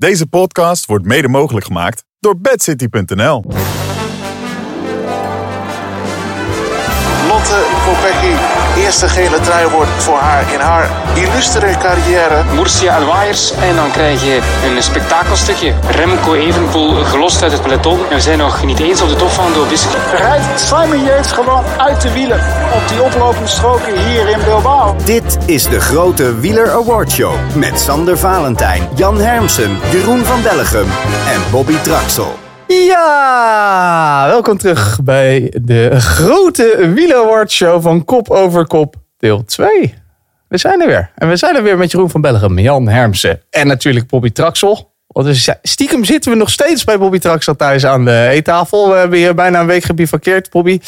Deze podcast wordt mede mogelijk gemaakt door bedcity.nl. Lotte eerste gele trui wordt voor haar in haar illustere carrière. Murcia en waaiers. En dan krijg je een spektakelstukje. Remco Evenpoel gelost uit het peloton. En we zijn nog niet eens op de top van de Obisque. rijdt Simon Yates gewoon uit de wielen op die oplopende stroken hier in Bilbao. Dit is de grote Wieler Award Show met Sander Valentijn, Jan Hermsen, Jeroen van Bellegem en Bobby Traxel. Ja, welkom terug bij de grote Wieler Award Show van Kop over Kop, deel 2. We zijn er weer. En we zijn er weer met Jeroen van Bellegem, Jan Hermsen en natuurlijk Bobby Traxel. Want stiekem zitten we nog steeds bij Bobby Traxel thuis aan de eettafel. We hebben hier bijna een week gebivakkeerd, Bobby.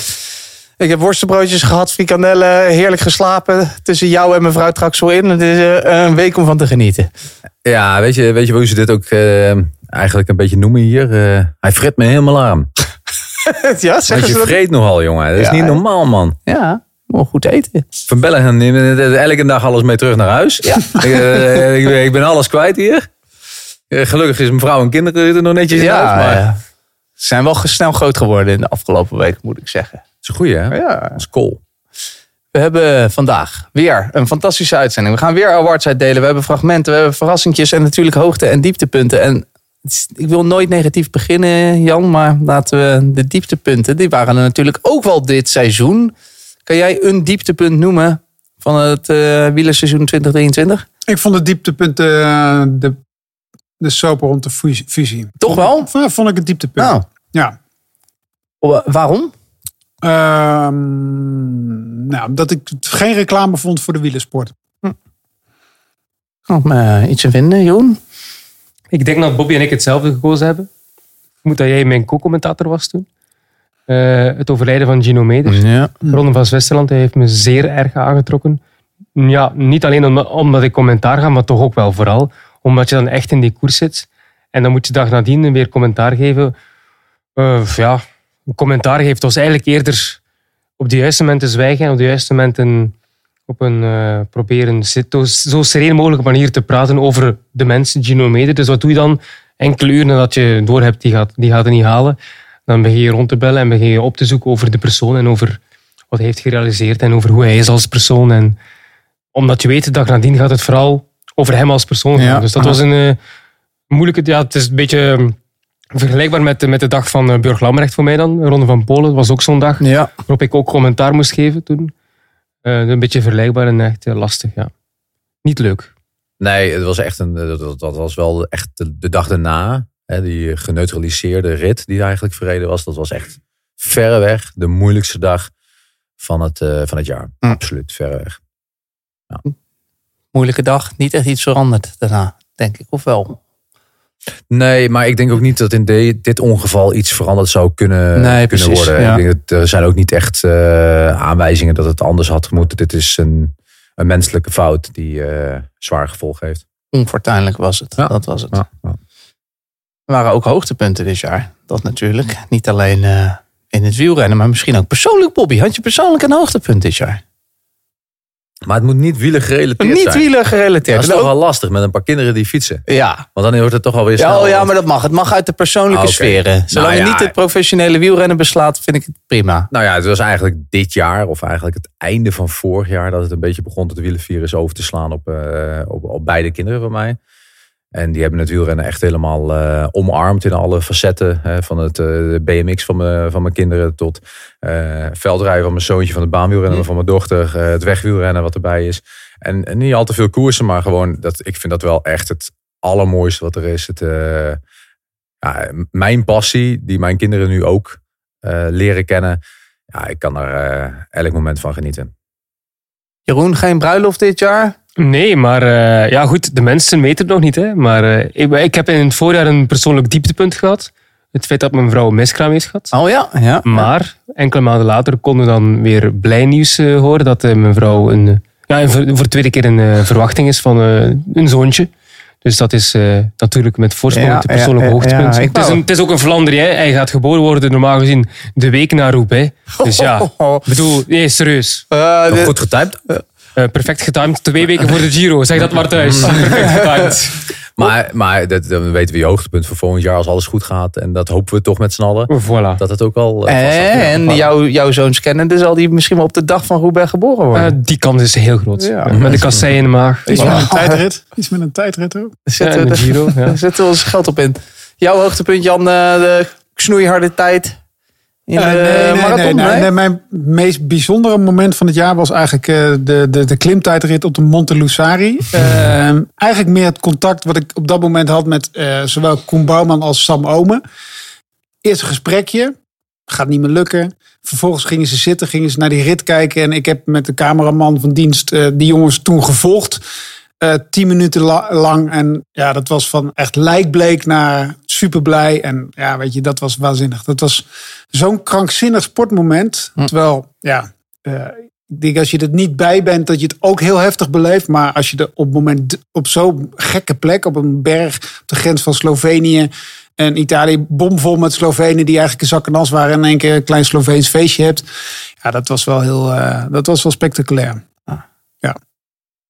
Ik heb worstenbroodjes gehad, frikandellen, heerlijk geslapen tussen jou en mevrouw Traxel in. Het is eh, een week om van te genieten. Ja, weet je, weet je hoe ze dit ook eh, eigenlijk een beetje noemen hier? Eh, hij fret me helemaal aan. ja, Want zeggen je dat? vreet nogal, jongen. Dat is Ja, niet normaal, man. Ja, moet goed eten. Van Bellegem neemt elke dag alles mee terug naar huis. Ja. ik, eh, ik, ben- ik ben alles kwijt hier. Eh, gelukkig is mijn vrouw en kinderen er nog netjes in huis. Maar ja. Ze zijn wel snel groot geworden in de afgelopen week, moet ik zeggen. het is een goeie, hè? Ja. Dat is cool. We hebben vandaag weer een fantastische uitzending. We gaan weer awards uitdelen. We hebben fragmenten, we hebben verrassingjes en natuurlijk hoogte- en dieptepunten. En ik wil nooit negatief beginnen, Jan, maar laten we de dieptepunten, die waren er natuurlijk ook wel dit seizoen. Kan jij een dieptepunt noemen van het eh wielerseizoen 2023? Ik vond het dieptepunt eh, de, de soap rond de fusie-. Toch wel? Vond, vond ik het dieptepunt. Nou, Ja. wa- waarom? Ehm, nou, dat ik geen reclame vond voor de wielersport. Kan ik me iets vinden, Joen? Ik denk dat Bobby en ik hetzelfde gekozen hebben. Ik moet dat jij mijn co-commentator was toen. Eh, het overlijden van Gino Meder. Ja. Ronde van Zwitserland hij heeft me zeer erg aangetrokken. Ja, niet alleen om- omdat ik commentaar ga, maar toch ook wel vooral. Omdat je dan echt in die koers zit. En dan moet je dag nadien weer commentaar geven. Eh, ja, een commentaar geeft ons eigenlijk eerder op de juiste momenten zwijgen en op de juiste momenten op een eh, proberen zit- zo sereen mogelijke manier te praten over de mensen, Gino Meder. Dus wat doe je dan? Enkele uren nadat je doorhebt, die gaat, die gaat het niet halen. Dan begin je rond te bellen en begin je op te zoeken over de persoon en over wat hij heeft gerealiseerd en over hoe hij is als persoon. En omdat je weet, de dag nadien gaat het vooral over hem als persoon gaan. Ja. Dus dat was een eh, moeilijke... Ja, het is een beetje eh, vergelijkbaar met, de- met de dag van uh, Björk Lambrecht voor mij dan. De Ronde van Polen, dat was ook zo'n dag Ja. waarop ik ook commentaar moest geven toen. Eh, een beetje vergelijkbaar en echt lastig, ja. Niet leuk. Nee, het was echt een, dat, dat- was wel echt de, de dag daarna. Hè, die geneutraliseerde rit die eigenlijk verreden was. Dat was echt verreweg de moeilijkste dag van het, eh, van het jaar. Hm. Absoluut, verreweg. Moeilijke dag, niet echt iets veranderd daarna, denk ik. Of wel? Nee, maar ik denk ook niet dat in de- dit ongeval iets veranderd zou kunnen, Nee, kunnen precies, worden. ja. Ik denk dat er zijn ook niet echt eh, aanwijzingen dat het anders had moeten. Dit is een, een menselijke fout die eh, zwaar gevolg heeft. Onfortuinlijk was het. Ja. Dat was het. Ja. Er waren ook hoogtepunten dit jaar. Dat natuurlijk. Niet alleen eh, in het wielrennen, maar misschien ook persoonlijk, Bobby. Had je persoonlijk een hoogtepunt dit jaar? Maar het moet niet wielen gerelateerd Niet zijn. wielen gerelateerd. Dat is En toch ook- wel lastig met een paar kinderen die fietsen. Ja. Want dan wordt het toch alweer Ja, snel. oh ja, maar dat mag. Het mag uit de persoonlijke Ah, sferen. Zolang Nou je ja. niet het professionele wielrennen beslaat, vind ik het prima. Nou ja, het was eigenlijk dit jaar, of eigenlijk het einde van vorig jaar, dat het een beetje begon het wielenvirus over te slaan op, eh, op, op beide kinderen van mij. En die hebben het wielrennen echt helemaal eh, omarmd in alle facetten. Hè, van het eh, de BMX van mijn, van mijn kinderen tot eh, veldrijden van mijn zoontje, van het baanwielrennen van mijn dochter, het wegwielrennen wat erbij is. En, en niet al te veel koersen, maar gewoon, dat, ik vind dat wel echt het allermooiste wat er is. Het, ja, mijn passie, die mijn kinderen nu ook leren kennen. Ja, ik kan er elk moment van genieten. Jeroen, geen bruiloft dit jaar? Nee, maar eh, ja goed, de mensen weten het nog niet. Hè. Maar eh, ik, ik heb in het voorjaar een persoonlijk dieptepunt gehad. Het feit dat mijn vrouw een miskraam heeft gehad. Oh ja, ja. Maar enkele maanden later konden we dan weer blij nieuws eh, horen dat mijn vrouw een, ja, een voor, voor de tweede keer een eh, verwachting is van eh, een zoontje. Dus dat is eh, natuurlijk met voorsprong Ja, het persoonlijke ja, ja, hoogtepunt. ja, het, is een, het is ook een Vlaanderen. Hè. Hij gaat geboren worden normaal gezien de week na Roubaix. Dus ja, ik bedoel, nee, serieus. De- goed getypt? Eh, perfect getimed, twee weken voor de Giro. Zeg dat maar thuis. Perfect getimed. Maar, maar dat, dan weten we je hoogtepunt voor volgend jaar als alles goed gaat. En dat hopen we toch met z'n allen. Voilà. Dat het ook al... eh. En Ja, jouw, jouw zoons kennen, zal die misschien wel op de dag van Roubaix geboren worden. Eh, die kans is heel groot. Ja. Met de kassei in de maag. Iets met een tijdrit. Iets met een tijdrit ook. Ja, de Giro. Daar zetten we ons geld op in. Jouw hoogtepunt, Jan, eh, de snoeiharde tijd in de Eh, nee, nee, marathon, nee, nee, nee? nee, Mijn meest bijzondere moment van het jaar was eigenlijk eh, de, de, de klimtijdrit op de Monte Lussari. Eh, eigenlijk meer het contact wat ik op dat moment had met eh, zowel Koen Bouwman als Sam Omen. Eerst een gesprekje. Gaat niet meer lukken. Vervolgens gingen ze zitten, gingen ze naar die rit kijken. En ik heb met de cameraman van dienst eh, die jongens toen gevolgd. Eh, tien minuten la- lang. En ja, dat was van echt lijkbleek naar super blij. En ja, weet je, dat was waanzinnig. Dat was zo'n krankzinnig sportmoment. Terwijl, ja, eh, ik denk als je er niet bij bent, dat je het ook heel heftig beleeft. Maar als je er op moment op zo'n gekke plek, op een berg, op de grens van Slovenië en Italië, bomvol met Slovenen die eigenlijk een zak en as waren en in één keer een klein Sloveens feestje hebt. Ja, dat was wel heel, eh, dat was wel spectaculair.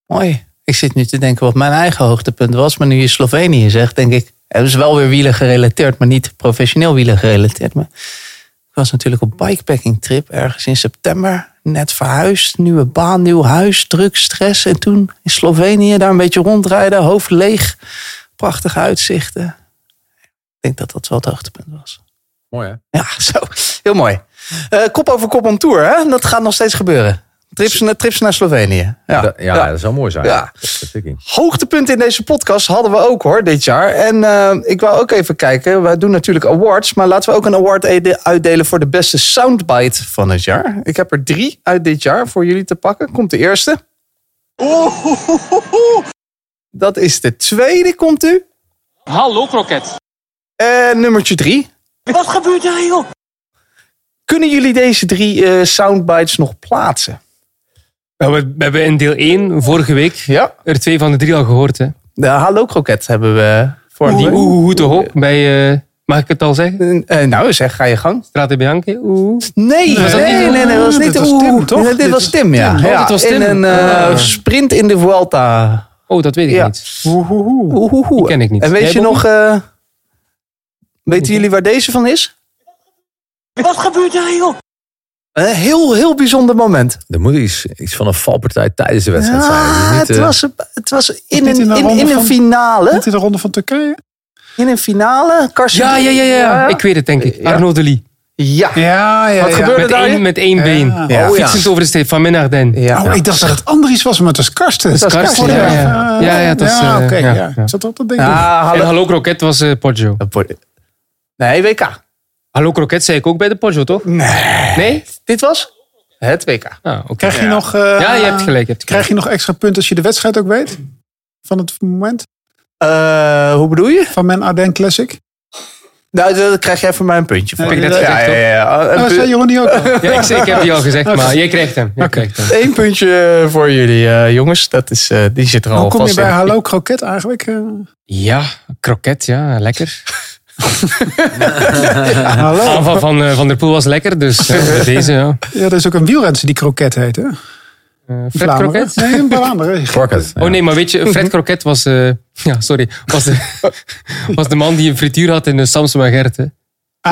Mooi. Ik zit nu te denken wat mijn eigen hoogtepunt was. Maar nu je Slovenië zegt, denk ik... Het is wel weer wielen gerelateerd, maar niet professioneel wielen gerelateerd. Maar ik was natuurlijk op bikepacking trip ergens in september. Net verhuisd, nieuwe baan, nieuw huis, druk, stress. En toen in Slovenië daar een beetje rondrijden, hoofd leeg. Prachtige uitzichten. Ik denk dat dat wel het hoogtepunt was. Mooi hè? Ja, zo. Heel mooi. Eh, kop over kop on tour, hè? Dat gaat nog steeds gebeuren. Trips, naar- trips naar Slovenië. Ja, Da- ja, dat zou mooi zijn. Ja. Vertikking. Hoogtepunt in deze podcast hadden we ook hoor, dit jaar. En eh, ik wou ook even kijken. Wij doen natuurlijk awards. Maar laten we ook een award uitdelen voor de beste soundbite van het jaar. Ik heb er drie uit dit jaar voor jullie te pakken. Komt de eerste. Dat is de tweede, komt u. Hallo, kroket. En nummertje drie. Wat gebeurt daar, joh? Kunnen jullie deze drie eh, soundbites nog plaatsen? We, we hebben in deel 1 vorige week Ja. er twee van de drie al gehoord. Hè. De Hallo Kroket hebben we vorige Die oeh, oeh, toch ook? Bij, eh, mag ik het al zeggen? Eh, nou, zeg, ga je gang. Strate Bianchi. Oeh. Nee, nee, nee, niet- nee, dat was Ah, niet dit was oeh. Tim, toch? Nee, dit Dit was Tim, ja. Tim. Oh, ja dit was in Tim. een eh, Ah. sprint in de Vuelta. Oh, dat weet ik Ja. niet. Oeh, oeh, oeh. Die ken ik niet. En weet Jij, je nog... eh, weten jullie waar deze van is? Wat gebeurt daar, joh? Een heel, heel bijzonder moment. Er moet iets, iets van een valpartij tijdens de wedstrijd zijn. Ja, Niet, het, eh, was, het was in een, in een finale. Niet in de ronde van Turkije? In een finale. Ja, ja, ja, ja, Ik weet het, denk ik. Ja. Arnaud Delis. Ja. Ja, ja, Wat gebeurde Met daar? één, met één Ja. been. Ja. Oh, ja. Fietsend over de streep van Minarden. Ja. Oh, ik dacht dat het anders iets was, maar het was Karsten. was Karsten, ja, ja. ja. Ja, ja, het was, ja, eh, oké. ja, ja. ja. Zat op dat ding. Ja, En hallo. Hallo Kroket was eh Poggio. Nee, WK. Hallo Kroket zei ik ook bij de Poggio, toch? Nee. Nee? Dit was het WK. Ah, oké. Krijg je nog... eh, Ja, je hebt gelijk. Je hebt Krijg je nog extra punten als je de wedstrijd ook weet? Van het moment? Eh, hoe bedoel je? Van mijn Ardennes Classic? Nou, dan krijg jij van mij een puntje voor. Heb ik net ja, gezegd, ja, ja, ja. Een Oh, pu- zei Jeroen die ook al? Ja, ik, zei- ik heb die al gezegd, maar jij krijgt hem. Jij krijgt hem. Eén puntje voor jullie, eh, jongens. Dat is, eh, die zit er al Hoe kom je bij in. Hallo Kroket eigenlijk? eh? Ja, kroket, ja, lekker. hallo? Aanval van eh, Van der Poel was lekker, dus eh, deze, ja. Ja, er is ook een wielrenser die Kroket heet, hè? Eh, Fred. Kroket? Nee, een Vlaanderen. Crockett, Oh nee, maar weet je, Fred Kroket was, eh, ja, sorry, was de, was de man die een frituur had in de Samson en Gert. hè.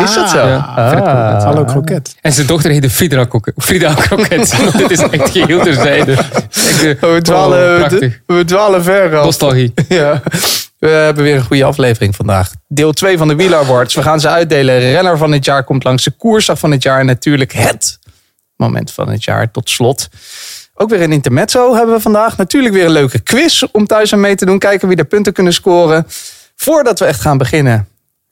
Is dat zo? Ja, Fred Ah. Kroket. Hallo Kroket. En zijn dochter heette Frida, Kroket. Frida Kroket. Dit is echt geheel terzijde. Echt, We dwalen, prachtig. we dwalen ver af. Nostalgie. Ja. We hebben weer een goede aflevering vandaag. Deel 2 van de Wheeler Awards. We gaan ze uitdelen. Renner van het jaar komt langs de koersdag van het jaar. En natuurlijk het moment van het jaar tot slot. Ook weer een intermezzo hebben we vandaag. Natuurlijk weer een leuke quiz om thuis aan mee te doen. Kijken wie er punten kunnen scoren. Voordat we echt gaan beginnen,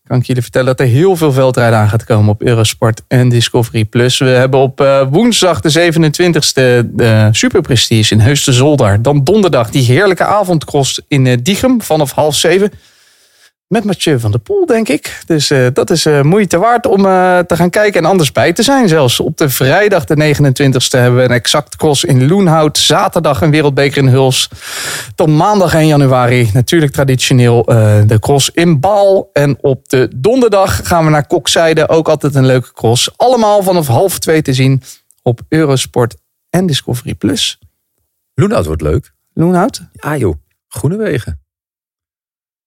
kan ik jullie vertellen dat er heel veel veldrijden aan gaat komen op Eurosport en Discovery Plus. We hebben op eh, woensdag de 27e de Super Prestige in Heus de Zolder. Dan donderdag die heerlijke avondcross in eh, Diegem vanaf half zeven. Met Mathieu van der Poel, denk ik. Dus eh, dat is eh, moeite waard om eh, te gaan kijken en anders bij te zijn zelfs. Op de vrijdag de 29e hebben we een exact cross in Loenhout. Zaterdag een wereldbeker in Huls. Dan maandag 1 januari natuurlijk traditioneel de cross in Baal. En op de donderdag gaan we naar Kokzijde. Ook altijd een leuke cross. Allemaal vanaf half twee te zien op Eurosport en Discovery+. Plus. Loenhout wordt leuk. Loenhout? Ja joh, Groenewegen.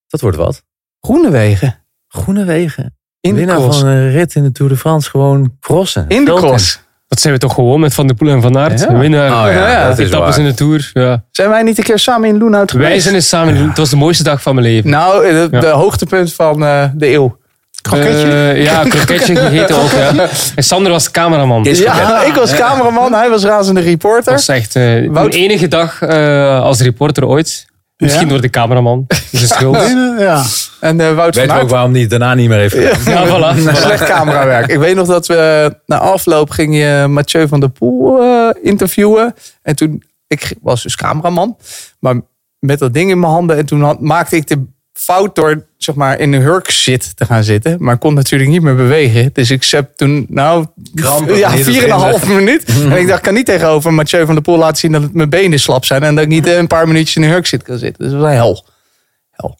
Dat wordt wat. Groenewegen. Groenewegen. In de Winnaar cross. van een rit in de Tour de France. Gewoon crossen. In de cross. Dat zijn we toch gewoon met Van der Poel en Van Aert. Ja. Winnaar, Oh ja, Ja, dat is etappes waar. in de Tour. Ja. Zijn wij niet een keer samen in Loenhout geweest? Wij zijn eens samen. Het was de mooiste dag van mijn leven. Nou, de, Ja. de hoogtepunt van eh, de eeuw. Kroketje. Eh, ja, kroketje gegeten ook. Ja. En Sander was cameraman. Dat Ja, ik was cameraman, hij was razende reporter. was echt eh Wout- de enige dag eh, als reporter ooit. Misschien Ja? door de cameraman. Dat is schuld. Ja. En eh, Wout Weet je ook waarom niet daarna niet meer heeft gedaan? Ja, voilà. Slecht camerawerk. Ik weet nog dat we na afloop ging je Mathieu van der Poel eh, interviewen. En toen, ik was dus cameraman, maar met dat ding in mijn handen. En toen had- maakte ik de fout door zeg maar in een hurk zit te gaan zitten. Maar ik kon natuurlijk niet meer bewegen. Dus ik heb toen, nou, ja, niet het vier en een erin half minuut. En ik dacht, ik kan niet tegenover Mathieu van der Poel laten zien dat mijn benen slap zijn. En dat ik niet eh, een paar minuutjes in een hurk zit kan zitten. Dus dat was een hel.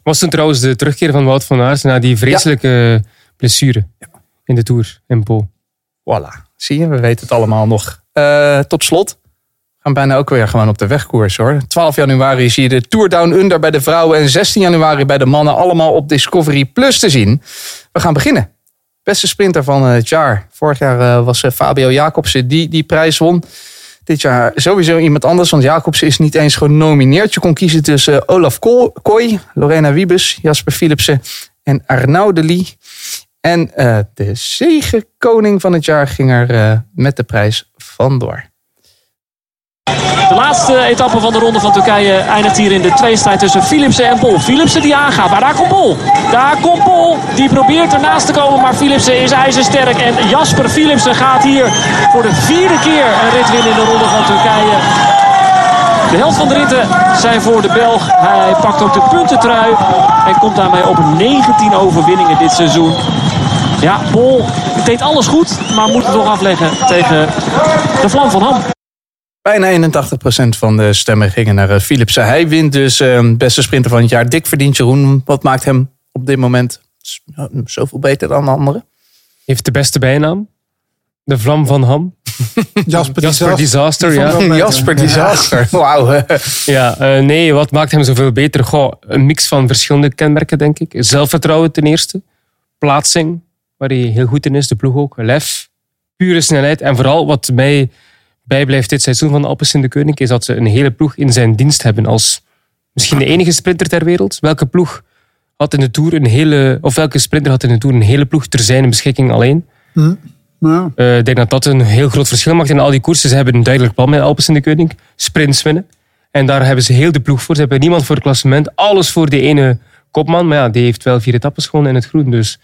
Was toen trouwens de terugkeer van Wout van Aert na die vreselijke blessure in de Tour in Po. Voilà, zie je, we weten het allemaal nog. Eh, tot slot, gaan bijna ook weer gewoon op de wegkoers hoor. 12 januari zie je de Tour Down Under bij de vrouwen en 16 januari bij de mannen allemaal op Discovery Plus te zien. We gaan beginnen. Beste sprinter van het jaar. Vorig jaar eh, was eh, Fabio Jacobsen die die prijs won. Dit jaar sowieso iemand anders, want Jacobsen is niet eens genomineerd. Je kon kiezen tussen eh, Olaf Ko- Kooi, Lorena Wiebes, Jasper Philipsen en Arnaud de Lee. En eh, de zegenkoning van het jaar ging er eh, met de prijs vandoor. De laatste etappe van de ronde van Turkije eindigt hier in de tweestrijd tussen Philipsen en Bol. Philipsen die aangaat, maar daar komt Bol. Daar komt Bol. Die probeert ernaast te komen, maar Philipsen is ijzersterk. En Jasper Philipsen gaat hier voor de vierde keer een rit winnen in de ronde van Turkije. De helft van de ritten zijn voor de Belg. Hij pakt ook de puntentrui en komt daarmee op 19 overwinningen dit seizoen. Ja, Bol deed alles goed, maar moet het toch afleggen tegen de vlam van Ham. Bijna 81% van de stemmen gingen naar eh, Philipsen. Hij wint dus eh, beste sprinter van het jaar. Dik verdient Jeroen. Wat maakt hem op dit moment zoveel beter dan de anderen? Heeft de beste bijnaam. De vlam van Ham. Jasper, Jasper Disaster, ja. Jasper Disaster. Wauw. Ja, eh, nee, wat maakt hem zoveel beter? Goh, een mix van verschillende kenmerken, denk ik. Zelfvertrouwen ten eerste. Plaatsing, waar hij heel goed in is. De ploeg ook. Lef. Pure snelheid. En vooral wat mij bijblijft dit seizoen van Alpes in de Koning, is dat ze een hele ploeg in zijn dienst hebben. Als misschien de enige sprinter ter wereld. Welke ploeg had in de Tour een hele... Of welke sprinter had in de Tour een hele ploeg ter zijn beschikking alleen? Ja. Eh, ik denk dat dat een heel groot verschil maakt in al die koersen. Ze hebben een duidelijk plan met Alpes in de Koning. Sprints winnen. En daar hebben ze heel de ploeg voor. Ze hebben niemand voor het klassement. Alles voor die ene kopman. Maar ja, die heeft wel vier etappes gewonnen in het groen. Dus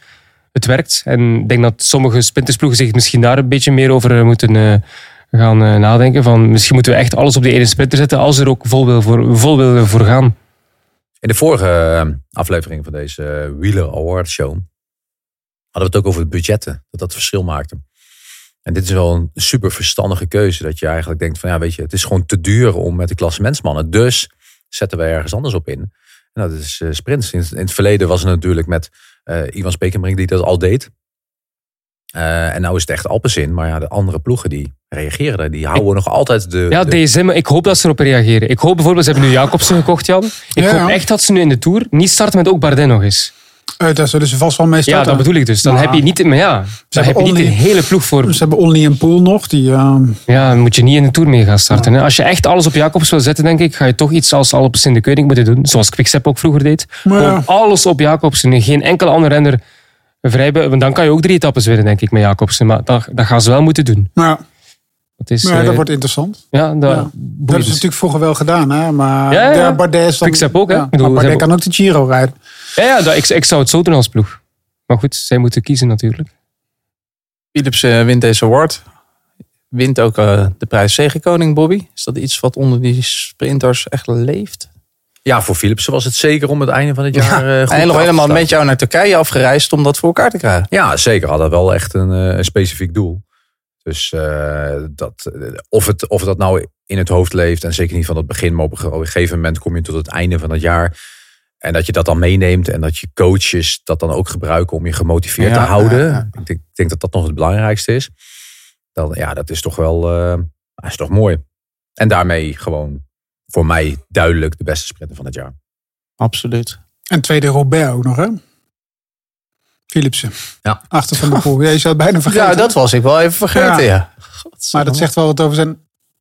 het werkt. En ik denk dat sommige sprintersploegen zich misschien daar een beetje meer over moeten eh, gaan eh, nadenken. Van, misschien moeten we echt alles op die ene sprinter zetten. Als er ook vol, wil voor, vol voor gaan. In de vorige eh, aflevering van deze Wheeler Award Show hadden we het ook over budgetten. Dat dat verschil maakte. En dit is wel een super verstandige keuze. Dat je eigenlijk denkt van ja weet je, het is gewoon te duur om met de klassementsmannen. Dus zetten we ergens anders op in. Dat is eh, sprints. In, het verleden was het natuurlijk met Ivan Spekenbrink die dat al deed. Eh, en nou is het echt Alpecin. Maar ja, de andere ploegen die reageren er. Die houden nog altijd de... Ja, de- DSM, ik hoop dat ze erop reageren. Ik hoop bijvoorbeeld, ze hebben nu Jacobsen gekocht, Jan. Ik Ja, hoop ja. echt dat ze nu in de Tour niet starten met ook Bardet nog eens. Eh, daar zullen ze vast wel mee Ja, starten. dat bedoel ik dus. Dan Maar heb je niet, maar ja, dan heb hebben je niet een hele ploeg voor. Ze hebben Only en Poel nog. Die, eh, Ja, dan moet je niet in de Tour mee gaan starten. Hè. Als je echt alles op Jacobs wil zetten, denk ik, ga je toch iets als Alpes in de Koning moeten doen. Zoals Quickstep ook vroeger deed. Maar Gewoon ja. alles op Jacobsen. en Geen enkel ander renner vrijbuiten. Want dan kan je ook drie etappes winnen, denk ik, met Jacobsen. Maar dat, dat gaan ze wel moeten doen. maar ja, Dat is, maar ja, eh, dat wordt interessant. ja, dat, Ja. Dat hebben ze natuurlijk vroeger wel gedaan. Hè? Maar Ja, ja, Bardet is dan... Quickstep ook, hè? Ja, Ik bedoel, Bardet kan ook de Giro rijden. ja, ja, dat, ik, ik zou het zo doen als ploeg. Maar goed, zij moeten kiezen natuurlijk. Philips eh, wint deze award. Wint ook eh, de prijs zegenkoning, Bobby. Is dat iets wat onder die sprinters echt leeft? Ja, voor Philipsen was het zeker om het einde van het jaar eh, goed en nog af te helemaal met jou naar Turkije afgereisd om dat voor elkaar te krijgen. Ja, zeker. Hadden wel echt een, eh, een specifiek doel. Dus eh, dat, eh, of, het, of dat nou in het hoofd leeft, en zeker niet van het begin, maar op een gegeven moment kom je tot het einde van het jaar. En dat je dat dan meeneemt en dat je coaches dat dan ook gebruiken om je gemotiveerd Ja, te houden. ja. Ik, denk, ik denk dat dat nog het belangrijkste is. Dan, ja, dat is toch wel eh, dat is toch mooi. En daarmee gewoon voor mij duidelijk de beste sprinter van het jaar. Absoluut. En tweede Robert ook nog, hè? Philipsen. Ja. Achter van de poel. Ja, je zou het bijna vergeten. Ja, dat was ik wel even vergeten, ja. Maar dat zegt wel wat over zijn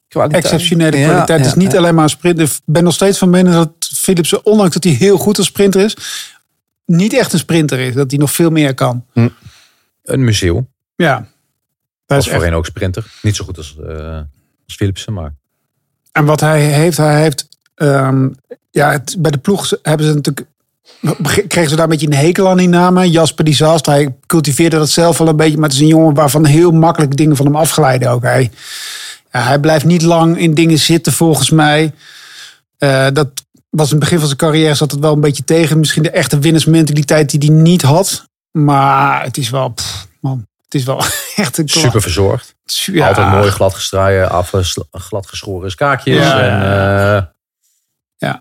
Kwaliteit. exceptionele Ja, kwaliteit. Het is niet ja. alleen maar een sprint. Ik ben nog steeds van mening dat Philipsen, ondanks dat hij heel goed als sprinter is, niet echt een sprinter is. Dat hij nog veel meer kan. Een museum. Ja. Dat Was is echt. voorheen ook sprinter. Niet zo goed als, eh als Philipsen, maar En wat hij heeft, hij heeft. ehm, ja, bij de ploeg hebben ze natuurlijk. Kregen ze daar een beetje een hekel aan die namen. Jasper die Zast, hij cultiveerde dat zelf wel een beetje. Maar het is een jongen waarvan heel makkelijk dingen van hem afglijden ook. Hij, ja, hij blijft niet lang in dingen zitten volgens mij. Eh, dat was in het begin van zijn carrière zat het wel een beetje tegen. Misschien de echte winnersmentaliteit die hij niet had. Maar het is wel, man, het is wel echt een super verzorgd. Ja. Altijd mooi glad gestraaien, afgesla- glad geschoren skaakjes. Ja, en, ja, eh,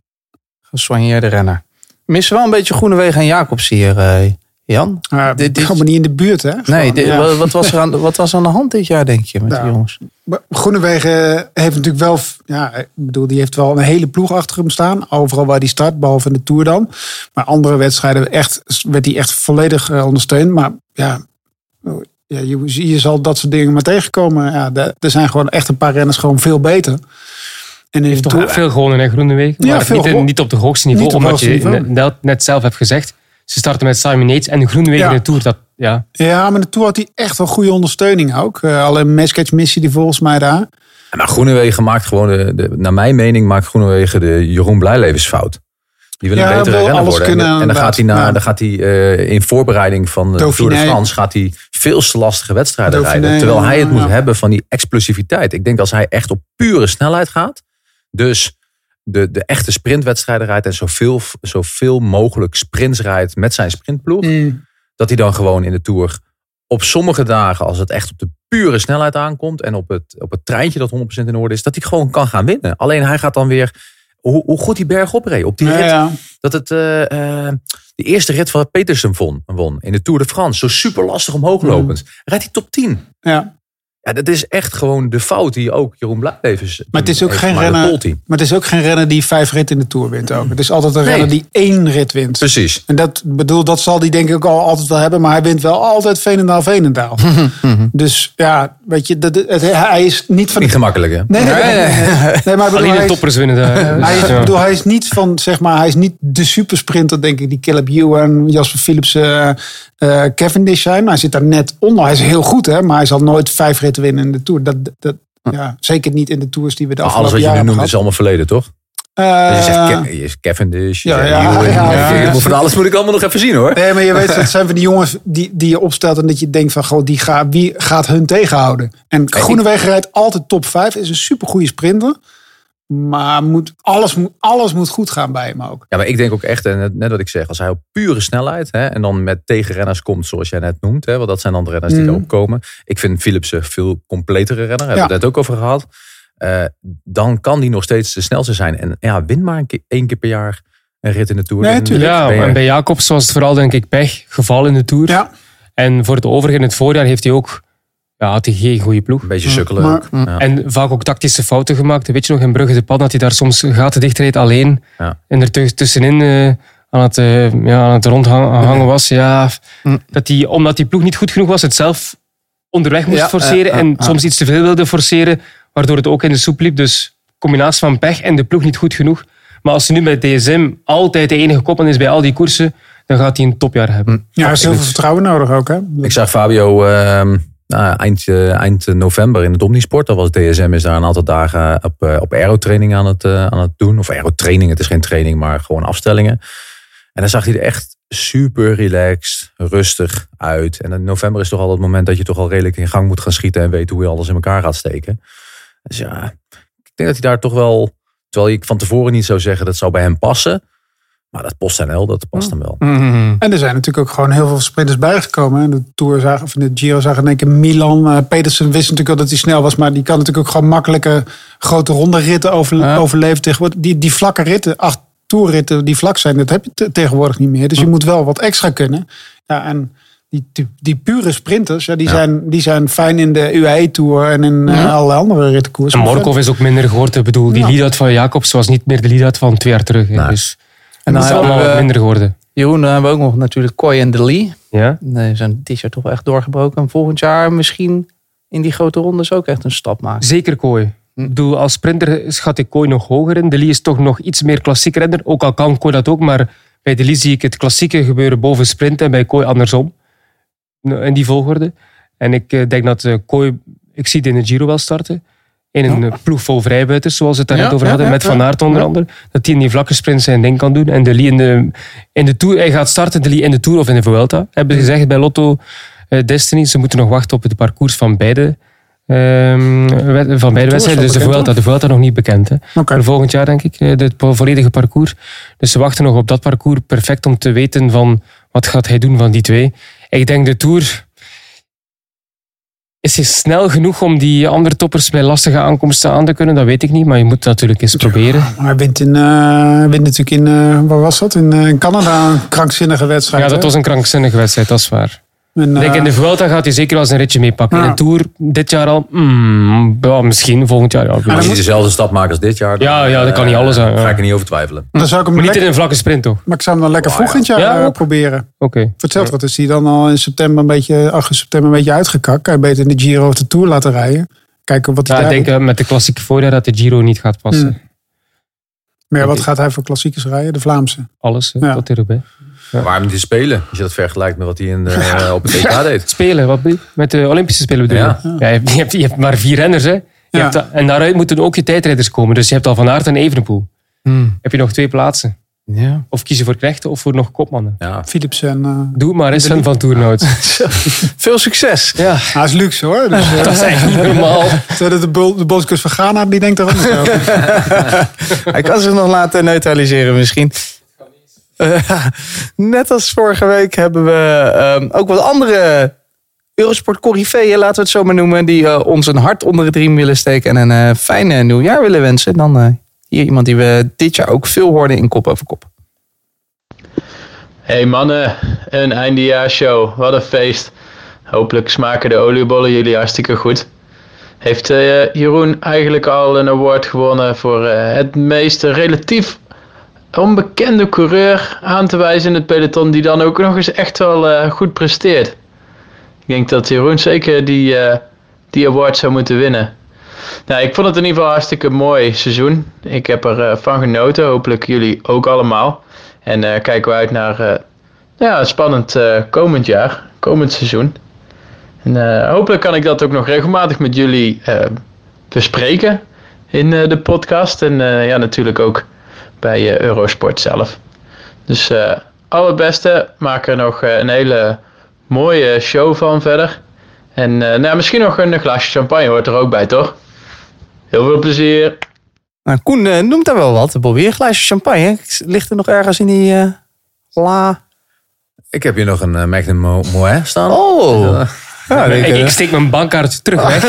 Gesoigneerde renner. Missen wel een beetje Groenewegen en Jacobs hier, eh, Jan. Uh, Dit- dit- Gewoon niet in de buurt, hè? Nee, dit- ja. wat, was er aan, wat was aan de hand dit jaar, denk je, met Ja. die jongens? Maar Groenewegen heeft natuurlijk wel, ja, ik bedoel, die heeft wel een hele ploeg achter hem staan. Overal waar hij start, behalve in de Tour dan. Maar andere wedstrijden echt, werd hij echt volledig eh, ondersteund. Maar ja, ja je, je zal dat soort dingen maar tegenkomen. Ja, de- er zijn gewoon echt een paar renners gewoon veel beter. En de heeft toch veel gewonnen in Groenewegen. Ja, maar veel niet, niet op de hoogste niveau. Omdat je niveau. net, net zelf hebt gezegd. Ze starten met Simon Yates en Groenewegen Ja. in de Tour. Dat, ja. ja, maar de Tour had hij echt wel goede ondersteuning ook. Uh, alleen Mesketch missie die volgens mij daar. maar Groenewegen maakt gewoon, de, de- naar mijn mening, maakt Groenewegen de Jeroen Blijlevensfout. Die wil een Ja, betere renner worden. En- kunnen, en, dan gaat hij, naar, dan gaat hij eh, in voorbereiding van de Tour de. France gaat hij veel te lastige wedstrijden Dauphiné, rijden. Terwijl hij het moet hebben van die explosiviteit. Ik denk als hij echt op pure snelheid gaat. Dus de, de echte sprintwedstrijden rijdt en zoveel, zoveel mogelijk sprints rijdt met zijn sprintploeg. Dat hij dan gewoon in de Tour op sommige dagen, als het echt op de pure snelheid aankomt. En op het, op het treintje dat 100% in orde is. Dat hij gewoon kan gaan winnen. Alleen hij gaat dan weer, hoe, hoe goed die berg opreed. Op die rit, ja. dat het eh, eh, de eerste rit van Petersen won, won in de Tour de France. Zo super lastig omhoog lopend. Rijdt hij top 10. Ja. Ja, dat is echt gewoon de fout die ook Jeroen Blijlevens Maar het is ook heeft geen renner. Maar het is ook geen renner die vijf ritten in de Tour wint ook. Het is altijd een Nee. renner die één rit wint. Precies. En dat bedoel, dat zal hij denk ik ook al altijd wel hebben. Maar hij wint wel altijd Veenendaal, Veenendaal. dus ja, weet je, dat, het, hij is niet van. Niet gemakkelijk hè? Nee, nee, nee. nee, nee. Nee, maar ik bedoel, Alleen hij de is- toppers winnen daar. Hij is, bedoel, hij is niet van, zeg maar, hij is niet de supersprinter, denk ik, die Caleb Ewan, Jasper Philips, eh, Cavendish zijn. Maar hij zit daar net onder. Hij is heel goed, hè, maar hij zal nooit vijf ritten winnen in de Tour. Dat, dat, ja, zeker niet in de Tours die we de Maar alles afgelopen wat je nu noemt hebben is allemaal verleden, toch? je zegt Eh, je zegt Cavendish, ja. Van alles moet ik allemaal nog even zien hoor. Nee, maar je weet, het zijn van die jongens die, die je opstelt en dat je denkt van, goh, die ga, wie gaat hun tegenhouden? En Groenewegen rijdt altijd top 5, is een supergoeie sprinter. Maar moet, alles, moet, alles moet goed gaan bij hem ook. Ja, maar ik denk ook echt, en net- net wat ik zeg, als hij op pure snelheid hè, en dan met tegenrenners komt, zoals jij net noemt, hè, want dat zijn dan de renners die Mhm. erop komen. Ik vind Philipsen veel completere renner, hebben we het net ook over gehad. Eh, dan kan die nog steeds de snelste zijn. En ja, win maar een keer, één keer per jaar een rit in de Tour. Nee, Dan tuurlijk. Ja, en bij Jacobs was het vooral denk ik pech, geval in de Tour. Ja. En voor het overige in het voorjaar heeft hij ook ja, had hij geen goede ploeg. Een beetje sukkelen Maar- ook. Ja. En vaak ook tactische fouten gemaakt. Weet je nog, in Brugge de Pad dat hij daar soms gaten dichtreed alleen. Ja. En er tuss- tussenin eh, aan het, eh, ja, aan het rondhangen was. Ja, dat hij, omdat die ploeg niet goed genoeg was, het zelf onderweg moest Ja, forceren. en soms iets te veel wilde forceren, waardoor het ook in de soep liep. Dus combinatie van pech en de ploeg niet goed genoeg. Maar als hij nu bij DSM altijd de enige kopman is bij al die koersen, dan gaat hij een topjaar hebben. Ja, hij heeft heel veel vertrouwen nodig ook. Hè? Ik zag Fabio ehm, nou, eind, eh, eind november in het Omnisport. Dat was DSM is daar een aantal dagen op, eh, op aerotraining aan het, eh, aan het doen. Of aerotraining, het is geen training, maar gewoon afstellingen. En dan zag hij er echt super relaxed, rustig uit. En in november is toch al het moment dat je toch al redelijk in gang moet gaan schieten en weet hoe je alles in elkaar gaat steken. Dus ja, ik denk dat hij daar toch wel, terwijl ik van tevoren niet zou zeggen dat zou bij hem passen. Maar dat PostNL, dat past hem wel. En er zijn natuurlijk ook gewoon heel veel sprinters bijgekomen. hè. De Tour zagen, of in de Giro zagen in één keer Milan. eh, Petersen wist natuurlijk wel dat hij snel was. Maar die kan natuurlijk ook gewoon makkelijke grote ronde ritten over, Ja. overleven. Tegenwoordig. Die, die vlakke ritten, acht toerritten die vlak zijn, dat heb je te- tegenwoordig niet meer. Dus je moet wel wat extra kunnen. Ja, en die, die, die pure sprinters, ja, die, zijn, die zijn fijn in de UAE-tour en in eh, alle andere rittenkoers. En Morkov is ook minder geworden. Ik bedoel, die Ja. lead-out van Jacobs was niet meer de lead-out van twee jaar terug. hè. Nee. Dus En dan is hebben allemaal wat we, minder geworden. Jeroen, dan hebben we ook nog natuurlijk Kooi en De Lee. Ja? Die zijn dit jaar toch wel echt doorgebroken. En volgend jaar misschien in die grote rondes ook echt een stap maken. Zeker Kooi. Hm. Ik bedoel, als sprinter schat ik Kooi nog hoger in. De Lee is toch nog iets meer klassiek renner. Ook al kan Kooi dat ook, maar bij De Lee zie ik het klassieke gebeuren boven sprint en bij Kooi andersom. In die volgorde. En ik eh, denk dat eh, Kooi, ik zie het in de Giro wel starten. In een eh, ploeg vol vrijbuiters, zoals we het daar Ja, net over ja, hadden, ja, met ja. Van Aert onder Ja. andere. Dat hij in die vlakke sprint zijn ding kan doen. En De Lee in de, in de Tour, hij gaat starten, De Lee in de Tour of in de Vuelta. Hebben ze gezegd bij Lotto eh, Destiny. Ze moeten nog wachten op het parcours van beide Ehm, van beide wedstrijden. Dus de Vuelta, de Vuelta nog niet bekend. Hè. Volgend jaar denk ik, eh, het po- volledige parcours. Dus ze wachten nog op dat parcours. Perfect om te weten van wat gaat hij doen van die twee. Ik denk de Tour is hij snel genoeg om die andere toppers bij lastige aankomsten aan te kunnen. Dat weet ik niet, maar je moet het natuurlijk eens proberen. Maar hij wint, in, wint natuurlijk in, eh, waar was dat? In, eh, in Canada een krankzinnige wedstrijd. Ja, dat hè? was een krankzinnige wedstrijd, dat is waar. En, Ik denk eh, in de Vuelta gaat hij zeker wel eens een ritje meepakken. Ja. In de Tour dit jaar al, mm, ja, misschien volgend jaar. Ja, Als hij dezelfde stap maakt als dit jaar, dan, Ja, ja, dat kan niet eh, alles zijn, ja. Ga ik er niet over twijfelen. dan zou ik hem maar niet in een vlakke sprint, toch? maar ik zou hem dan lekker Oh, vroeg ja. in het jaar Ja, eh, ook. proberen. Oké. Voor hetzelfde wat is hij dan al in september een beetje, augustus, september een beetje uitgekakt. Kan je beter in de Giro of de Tour laten rijden. Kijken wat hij Ja, ik daar denk eh, met de klassieke voorjaar dat de Giro niet gaat passen. Hmm. Maar ja, wat gaat hij voor klassiekers rijden? De Vlaamse. Alles, hè, Ja. tot erbij. Maar waarom niet te spelen? Als je dat vergelijkt met wat hij in de, eh, op het EK deed. Spelen, wat je? Met de Olympische Spelen bedoel je? Ja. Ja, je, hebt, je hebt maar vier renners, hè? Je Ja. hebt en daaruit moeten ook je tijdrijders komen. Dus je hebt al Van Aert en Evenepoel. Hmm. Heb je nog twee plaatsen. Ja. Of kiezen voor knechten of voor nog kopmannen. Ja. Philips en... eh, Doe het maar eens Sven van Toernout. Veel succes. Ja, hij is luxe hoor. Dus, dat is echt niet normaal. Zou dat de, bol- de bondscoach van Ghana, die denkt er anders over. Hij kan zich nog laten neutraliseren misschien. Eh, net als vorige week hebben we ehm, ook wat andere Eurosport corifeeën, laten we het zo maar noemen, die eh, ons een hart onder het riem willen steken en een eh fijn eh, nieuwjaar willen wensen. Dan hier iemand die we dit jaar ook veel hoorden in Kop over Kop. Hey mannen, een eindejaarsshow. Wat een feest. Hopelijk smaken de oliebollen jullie hartstikke goed. Heeft Jeroen eigenlijk al een award gewonnen voor het meest relatief onbekende coureur aan te wijzen in het peloton die dan ook nog eens echt wel eh, goed presteert? Ik denk dat Jeroen zeker die, eh, die award zou moeten winnen. Nou, ik vond het in ieder geval hartstikke mooi seizoen. Ik heb er eh, van genoten, hopelijk jullie ook allemaal. En kijken we uit naar ja, spannend komend jaar, komend seizoen. En hopelijk kan ik dat ook nog regelmatig met jullie bespreken in de podcast. En ja, natuurlijk ook bij eh, Eurosport zelf. Dus eh allerbeste, maak er nog eh, een hele mooie show van verder. En eh, nou, misschien nog een glaasje champagne hoort er ook bij, toch? Heel veel plezier. Nou, Koen noemt daar wel wat. Bobby, een glaasje champagne. Ligt er nog ergens in die eh, la? Ik heb hier nog een uh, Magnum Mo- Moet staan. Oh! Ja, ik, ik, eh, ik steek mijn bankkaart terug weg.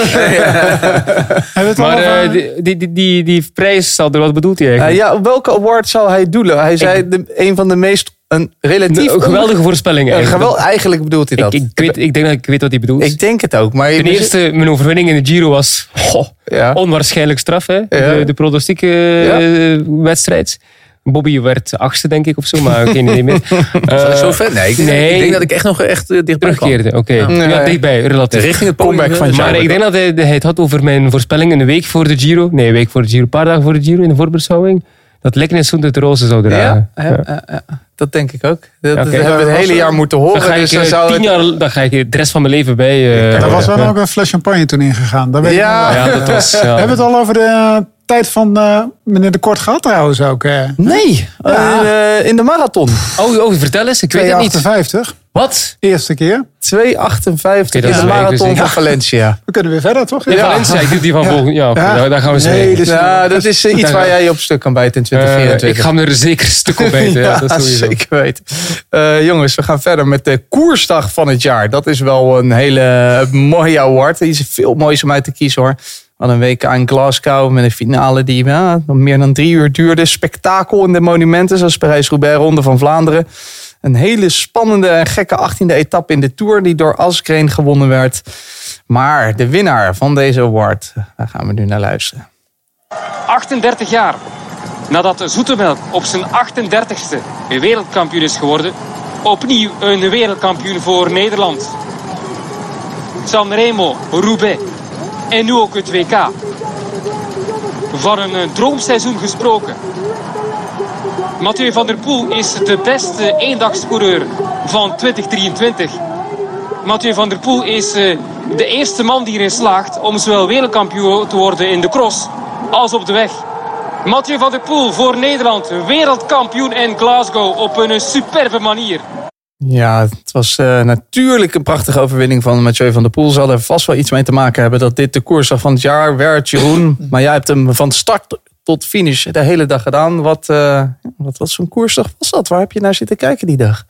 Maar over- eh, die, die, die, die, prijs, Sander, wat bedoelt hij eh, eigenlijk? ja, op welke award zou hij doelen? Hij zei de, een van de meest een relatief een geweldige voorspelling Een eigenlijk. geweld, eigenlijk bedoelt hij dat. ik, ik, weet, ik denk dat ik weet wat hij bedoelt. Ik denk het ook. Maar Ten eerste, mijn overwinning in de Giro was goh, ja. onwaarschijnlijk straf. Hè? Ja. De, de pronostieke eh, wedstrijd. Bobby werd achtste, denk ik, of zo, maar geen idee meer. Ik Eh, zo vet? Nee, ik denk, nee. ik denk dat ik echt nog echt uh, dichtbij terugkeerde. Oké, Ja. ja. Dichtbij, relatief. Richting het. Comeback van eh, Maar zou ik denk dat hij, hij het had over mijn voorspelling een week voor de Giro. Nee, een week voor de Giro. Een paar dagen voor de Giro in de voorbeschouwing. Dat Leknes de rozen zou dragen. Ja, ja, ja, ja. dat denk ik ook. Dat, hebben we het hele jaar moeten Dan horen. ga, ik, dus dan eh, zou tien jaar, dan ga ik de rest van mijn leven bij. eh, Daar was wel ja. ook een fles champagne toen ingegaan. Dat weet ik Ja. Ja, dat was... Ja. Hebben we het al over de eh, tijd van eh, meneer De Kort gehad trouwens ook? eh Nee, Ja. eh, in de marathon. Oh, oh, vertel eens. Ik weet het niet. 258. Wat? Eerste keer. 2,58 dat in is de marathon dus van Valencia. We kunnen weer verder, toch? Ja, Valencia, ik doe die van Ja, daar, daar gaan we Nee, mee. dus- Ja, dat is iets waar jij je op stuk kan bijten in Eh, 2024. ik ga me er zeker een stuk op bijten. ja, dat zeker weten. Eh, jongens, we gaan verder met de koersdag van het jaar. Dat is wel een hele mooie award. Er is veel moois om uit te kiezen hoor. Hadden een week in Glasgow met een finale die ja, meer dan drie uur duurde. Spektakel in de monumenten zoals Parijs-Roubaix, Ronde van Vlaanderen. Een hele spannende en gekke 18e etappe in de Tour die door Asgreen gewonnen werd. Maar de winnaar van deze award, daar gaan we nu naar luisteren. 38 jaar nadat Zoetemelk op zijn 38ste wereldkampioen is geworden, opnieuw een wereldkampioen voor Nederland. Sanremo, Roubaix en nu ook het WK. Van een eh, droomseizoen gesproken. Mathieu van der Poel is de beste eendagscoureur van 2023. Mathieu van der Poel is eh, de eerste man die erin slaagt om zowel wereldkampioen te worden in de cross als op de weg. Mathieu van der Poel voor Nederland, wereldkampioen in Glasgow op een superbe manier. Ja, het was eh, natuurlijk een prachtige overwinning van Mathieu van der Poel. Zal er vast wel iets mee te maken hebben dat dit de koersdag van het jaar werd, Jeroen. Maar jij hebt hem van start tot finish de hele dag gedaan. Wat, eh, wat, wat zo'n koersdag was dat? Waar heb je naar zitten kijken die dag?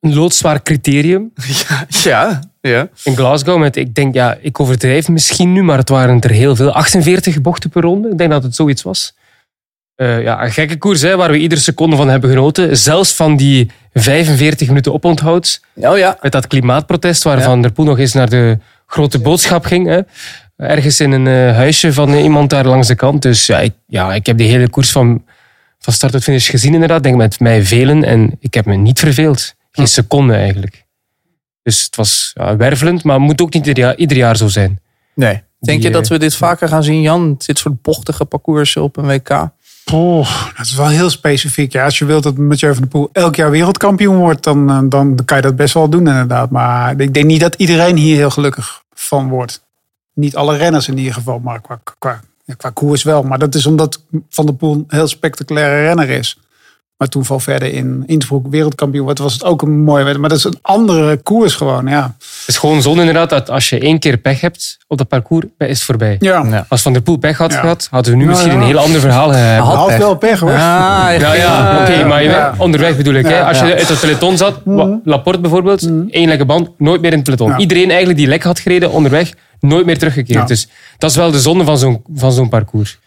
Een loodzwaar criterium. Ja, ja. In Glasgow met, ik denk, ja, ik overdrijf misschien nu, maar het waren er heel veel. 48 bochten per ronde. Ik denk dat het zoiets was. Eh, ja, een gekke koers hè, waar we iedere seconde van hebben genoten. Zelfs van die 45 minuten oponthoud. Oh ja. Met dat klimaatprotest waar Van der Poel nog eens naar de grote boodschap ging. Hè. Ergens in een eh, huisje van iemand daar langs de kant. Dus ja ik, ja, ik heb die hele koers van, van start tot finish gezien inderdaad. Denk met mij velen. En ik heb me niet verveeld. Geen seconde eigenlijk. Dus het was ja, wervelend, maar het moet ook niet ieder jaar, ieder jaar zo zijn. Nee. Denk Die, je dat eh, we dit vaker gaan zien, Jan? Dit soort bochtige parcoursen op een WK? Oh, dat is wel heel specifiek. Ja, als je wilt dat Mathieu van der Poel elk jaar wereldkampioen wordt, dan, eh, dan kan je dat best wel doen inderdaad. Maar ik denk niet dat iedereen hier heel gelukkig van wordt. Niet alle renners in ieder geval, maar qua, qua, qua koers wel. Maar dat is omdat Van der Poel een heel spectaculaire renner is. Maar toen verder in Innsbruck wereldkampioen werd, was het ook een mooie wedstrijd. Maar dat is een andere koers gewoon, ja. Het is gewoon zo inderdaad dat als je één keer pech hebt op dat parcours, is het voorbij. Ja. Als Van der Poel pech had Ja. gehad, hadden we nu Ja, misschien ja. een heel ander verhaal hebben. Hij had pech. wel pech, hoor. Ah, ja, ja, oké, maar je- onderweg bedoel ik. Hè? Als je Ja. uit het peloton zat, wa- Laporte bijvoorbeeld, één lekke band, nooit meer in het peloton. Ja. Iedereen eigenlijk die lek had gereden onderweg, nooit meer teruggekeerd. Ja. Dus dat is wel de zonde van zo'n, van zo'n parcours.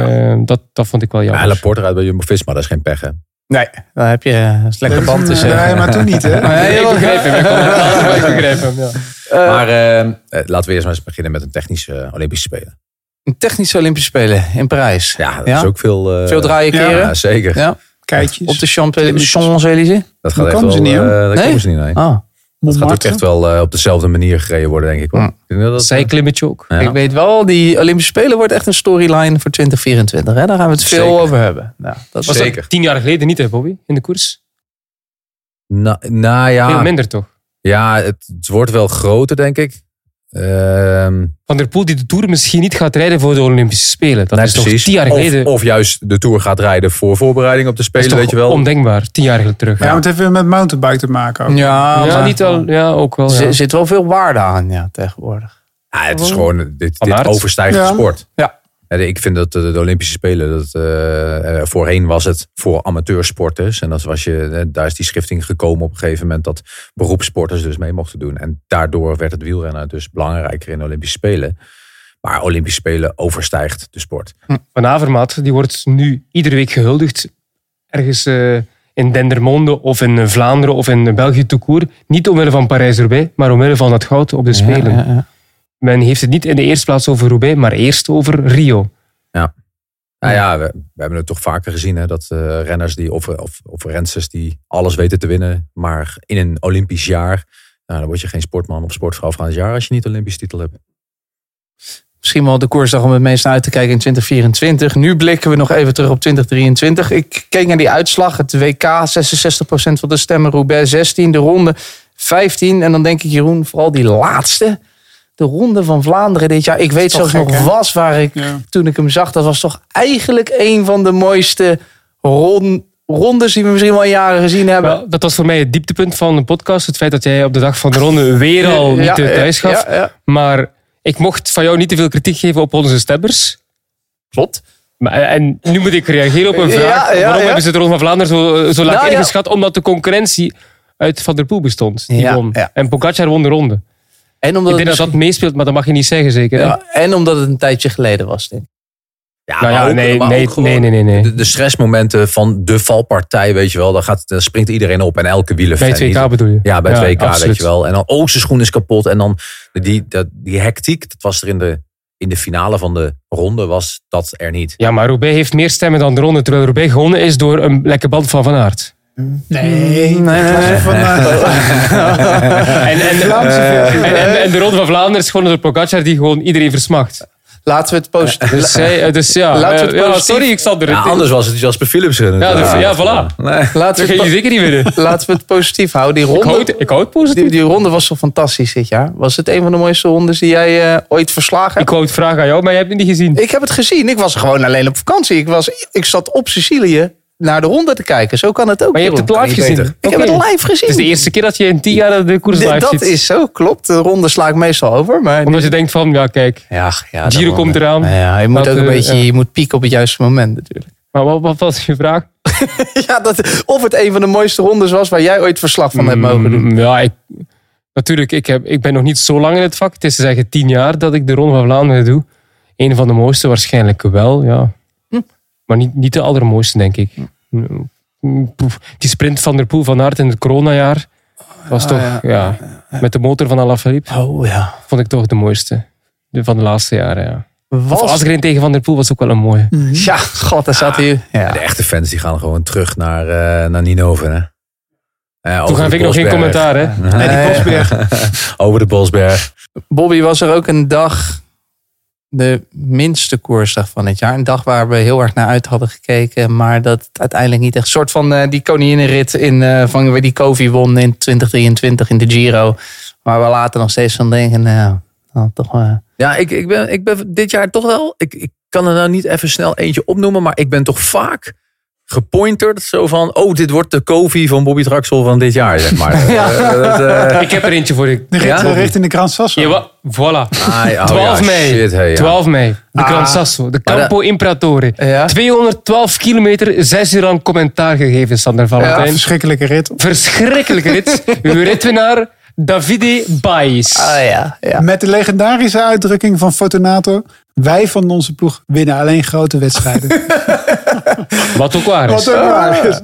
Eh, dat, dat vond ik wel jammer. Ja, Laporte rijdt bij Jumbo-Visma, dat is geen pech, hè? Nee, dan heb je een lekker band tussen. Nee, maar toen niet, hè? Nee, ik begrijp hem. Ik maar begrijp hem, ja. maar eh, eh, laten we eerst maar eens beginnen met een technische eh, Olympische Spelen. Een technische Olympische Spelen in Parijs. Ja, dat Ja? is ook veel... eh, Veel draaien keren? Ja, zeker. Ja. Keitjes. Op de Champs- Champs-Élysées? Dat Daar gaat echt komen wel... ze niet, eh, Nee? komen ze niet, nee. Ah. Dat gaat ook echt wel eh, op dezelfde manier gereden worden, denk ik. Hoor. Ja. Ik denk dat dat, Zijklimmetje ook. Ja. Ik weet wel, die Olympische Spelen wordt echt een storyline voor 2024. Hè? Daar gaan we het veel Zeker. over hebben. Nou, dat was Zeker. Tien jaar geleden niet, hè, Bobby, in de koers? Na, nou Veel ja, minder toch? ja het, het wordt wel groter, denk ik. Ehm, Van der Poel die de Tour misschien niet gaat rijden voor de Olympische Spelen. Dat nee, is toch tien jaar geleden... Of, of juist de Tour gaat rijden voor voorbereiding op de dat Spelen, is toch weet je wel. ondenkbaar, tien jaar geleden terug. Ja, maar het heeft weer met mountainbike te maken ook. Ja, Ja, maar niet al, ja, ook wel. er Ja. zit wel veel waarde aan ja, tegenwoordig. Ja, het is gewoon, dit, dit overstijgt de Ja. sport. Ja. Ik vind dat de, de Olympische Spelen, dat, eh, eh, voorheen was het voor amateursporters. En dat was je, eh, daar is die schifting gekomen op een gegeven moment dat beroepssporters dus mee mochten doen. En daardoor werd het wielrennen dus belangrijker in de Olympische Spelen. Maar Olympische Spelen overstijgt de sport. Van Avermaat, die wordt nu iedere week gehuldigd. Ergens eh, in Dendermonde of in eh, Vlaanderen of in België toekoer. Niet omwille van Parijs-Roubaix, maar omwille van het goud op de Spelen. Ja, ja, ja. Men heeft het niet in de eerste plaats over Roubaix, maar eerst over Rio. Nou ja, we, we hebben het toch vaker gezien hè, dat eh, renners die, of, of, of rensters die alles weten te winnen, maar in een Olympisch jaar, nou, dan word je geen sportman of sportvrouw van het jaar als je niet Olympisch titel hebt. Misschien wel de koersdag om het meest naar uit te kijken in 2024. Nu blikken we nog even terug op 2023. Ik keek naar die uitslag. Het WK, 66% van de stemmen. Roubaix 16, de ronde 15. En dan denk ik, Jeroen, vooral die laatste. De ronde van Vlaanderen dit jaar. Ik weet zelfs gek, nog hè? was waar ik, Ja. toen ik hem zag. Dat was toch eigenlijk een van de mooiste ron- rondes die we misschien wel in jaren gezien hebben. Wel, dat was voor mij het dieptepunt van de podcast. Het feit dat jij op de dag van de ronde weer al niet Ja, eh, thuis gaf. ja, ja. Maar ik mocht van jou niet te veel kritiek geven op onze stemmers. Klopt. Maar, eh, en nu moet ik reageren op een vraag. ja, Waarom ja. hebben ze de Ronde van Vlaanderen zo, zo laag Nou, ja. ingeschat? Omdat de concurrentie uit Van der Poel bestond. Die Ja, won. ja. En Pogacar won de ronde. En omdat, Ik denk het dat dat meespeelt, maar dat mag je niet zeggen zeker. ja, en omdat het een tijdje geleden was, denk ik. Ja, Nou ja, ook- nee, nee, ook gewoon nee, nee, nee, nee. De, de stressmomenten van de valpartij, weet je wel. Daar, gaat, daar springt iedereen op en elke Bij het WK niet- bedoel je? Ja, bij het Ja, WK, weet absoluut. je wel. En dan, oh, zijn schoen is kapot. En dan die, dat, die hectiek, dat was er in de, in de finale van de ronde, was dat er niet. Ja, maar Roubaix heeft meer stemmen dan de ronde, terwijl Roubaix gewonnen is door een lekke band van Van Aert. Nee, nee, nee. Van, eh, En, en, Vlaamse versie. en, en, en de ronde van Vlaanderen is gewonnen door Pogacar, die gewoon iedereen versmacht. Laten we het positief... Dus, zij, eh, dus ja, Laten we het eh, ja, sorry, ik zal er... Ja, anders was het Jasper Philipsen. Ja, dus- ja, voilà. Nee. Laten we het zeker niet winnen. Laten we het positief houden. Die Ik ronde, ik hou het positief. die, die ronde was zo fantastisch dit jaar. Was het een van de mooiste rondes die jij eh, ooit verslagen Ik hebt? wou het vragen aan jou, maar jij hebt het niet gezien. Ik heb het gezien. Ik was gewoon alleen op vakantie. Ik, was, ik zat op Sicilië naar de ronde te kijken. Zo kan het ook. Maar je hebt het live gezien. Ik heb het live gezien. Het is de eerste keer dat je in tien jaar de koers live dat ziet. is zo, klopt. De ronde sla ik meestal over. Maar Omdat je denkt van, ja kijk, ja, ja, Giro komt eraan. Ja, je moet Dat, ook een eh, beetje ja. je moet pieken op het juiste moment natuurlijk. maar wat, wat was je vraag? Ja, dat, of het een van de mooiste rondes was waar jij ooit verslag van hebt mogen doen. Mm, Ja, ik, natuurlijk, ik, heb, ik ben nog niet zo lang in het vak. Het is te zeggen tien jaar dat ik de Ronde van Vlaanderen doe. Een van de mooiste waarschijnlijk wel, ja. Maar niet, niet de allermooiste, denk ik. Mm. Die sprint van der Poel van Aert in het coronajaar was Ah, toch, ja. ja, met de motor van Alaphilippe, Oh ja. vond ik toch de mooiste. De, van de laatste jaren, ja. Of Was... Asgreen tegen Van der Poel was ook wel een mooie. Ja, god, daar zat hij. Ja. De echte fans die gaan gewoon terug naar, eh naar Ninove. Hè? Ja, Toen gaf ik nog geen commentaar, hè. Nee, die Bosberg. over de Bosberg. Bobby was er ook een dag, de minste koersdag van het jaar. Een dag waar we heel erg naar uit hadden gekeken. Maar dat uiteindelijk niet echt. Een soort van eh, die koninginnenrit in, eh, van waar die Kovi won in 2023 in de Giro. Waar we later nog steeds van denken, nou, nou toch eh, Ja, ik, ik, ben, ik ben dit jaar toch wel. Ik, ik kan er nou niet even snel eentje opnoemen, maar ik ben toch vaak gepointerd. Zo van: oh, dit wordt de Kovi van Bobby Traxel van dit jaar, zeg maar. Eh, dat, eh, Ik heb er eentje voor je. De rit Ja? eh, richting de Gran Sasso. Ja, voilà. ai, oh 12 ja, mei. shit, hey, ja. 12 mei. De Ah. Gran Sasso. De Campo Imperatore. Ja. 212 kilometer, 6 uur lang commentaar gegeven, Sander Een Valentijn. verschrikkelijke rit. Verschrikkelijke rit. Uw ritwinnaar, Davide Baez. Ah ja, ja. Met de legendarische uitdrukking van Fortunato. Wij van onze ploeg winnen alleen grote wedstrijden. Wat ook waar is. Wat ook waar is.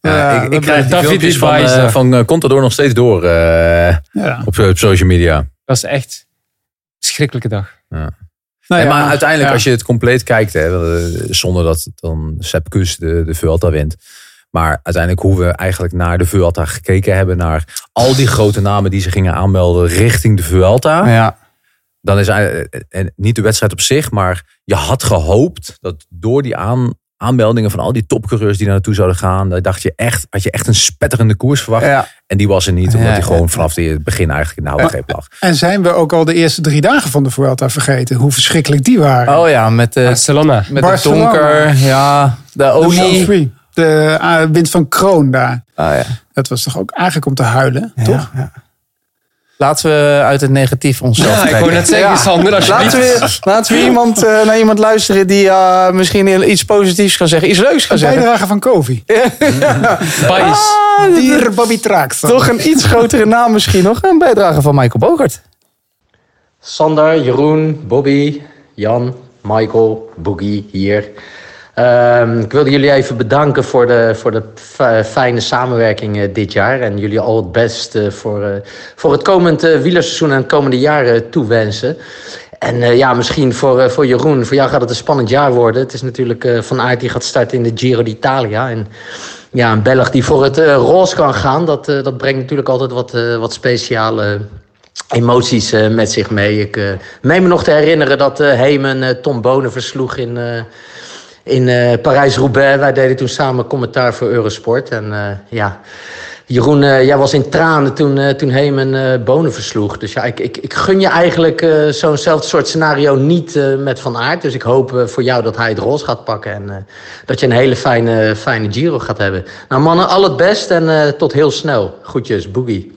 Ja, ik, ik krijg die David filmpjes is van, wijs, eh, hè. van eh, Contador nog steeds door eh, Ja. op, op social media. Dat is echt een schrikkelijke dag. Nou maar uiteindelijk, ja. als je het compleet kijkt, hè, eh, zonder dat dan Sepp Kuss de, de Vuelta wint. Maar uiteindelijk hoe we eigenlijk naar de Vuelta gekeken hebben. Naar al die grote namen die ze gingen aanmelden richting de Vuelta. ja. Dan is eigenlijk- eh, en niet de wedstrijd op zich, maar je had gehoopt dat door die aan, aanmeldingen van al die topcoureurs die naar naartoe zouden gaan. Dan dacht je echt, had je echt een spetterende koers verwacht. Ja. En die was er niet, omdat Ja, hij gewoon vanaf het begin eigenlijk in de houtgreep lag. En zijn we ook al de eerste drie dagen van de Vuelta vergeten? Hoe verschrikkelijk die waren. Oh ja, met, de Barcelona. met Barcelona. donker. Ja, de de olie. De ah, wind van Kroon daar. Ah, ja. Dat was toch ook eigenlijk om te huilen, toch? Ja. Laten we uit het negatief onszelf Ja, ik wou net zeggen, Sander, alsjeblieft. Laten we, laten we iemand, eh, naar iemand luisteren die eh, misschien iets positiefs kan zeggen. Iets leuks kan Een zeggen. bijdrage van Kovi. Baez. Dier Bobby Trax. Toch een iets grotere naam misschien nog. Een bijdrage van Michael Bogert. Sander, Jeroen, Bobby, Jan, Michael, Boogie hier. Ehm, ik wilde jullie even bedanken voor de, voor de fi- fijne samenwerking eh, dit jaar. En jullie al het best voor, eh, voor het komend eh, wielerseizoen en het komende jaren toewensen. En ja, misschien voor, voor Jeroen, voor jou gaat het een spannend jaar worden. Het is natuurlijk Van Aert die gaat starten in de Giro d'Italia. En ja, een Belg die voor het roze kan gaan, dat, dat brengt natuurlijk altijd wat, wat speciale emoties met zich mee. Ik meen me nog te herinneren dat Hemen Tom Bonen versloeg in, in eh, Parijs-Roubaix. Wij deden toen samen commentaar voor Eurosport. En eh, ja, Jeroen, eh, jij was in tranen toen, toen Hemen eh, Bonen versloeg. Dus ja, ik, ik, ik gun je eigenlijk zo'nzelfde soort scenario niet met Van Aert. Dus ik hoop voor jou dat hij het roze gaat pakken. En dat je een hele fijne, fijne Giro gaat hebben. Nou mannen, al het best en tot heel snel. Groetjes, Boogie.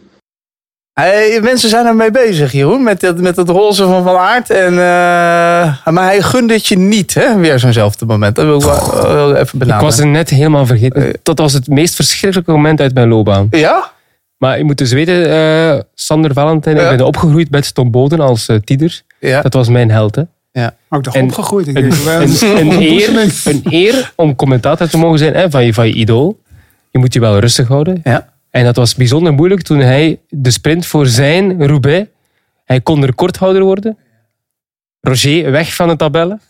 Hey, mensen zijn ermee bezig, Jeroen. Met het, met het roze van Van Aert. En, eh, maar hij gunde het je niet, hè? Weer zo'nzelfde moment. Dat wil ik wel, wel even Ik benaderen. was het net helemaal vergeten. Dat was het meest verschrikkelijke moment uit mijn loopbaan. Ja? Maar je moet dus weten, eh, Sander Valentijn, Ja. ik ben opgegroeid met Tom Boden als eh tieder. Ja. Dat was mijn held. Hè. Ja. Ook toch En opgegroeid. Ik Een, denk, een, een, eer, een eer om commentator te mogen zijn hè, van, je, van je idool. Je moet je wel rustig houden. Ja. En dat was bijzonder moeilijk toen hij de sprint voor zijn Roubaix... Hij kon recordhouder worden. Roger weg van de tabellen.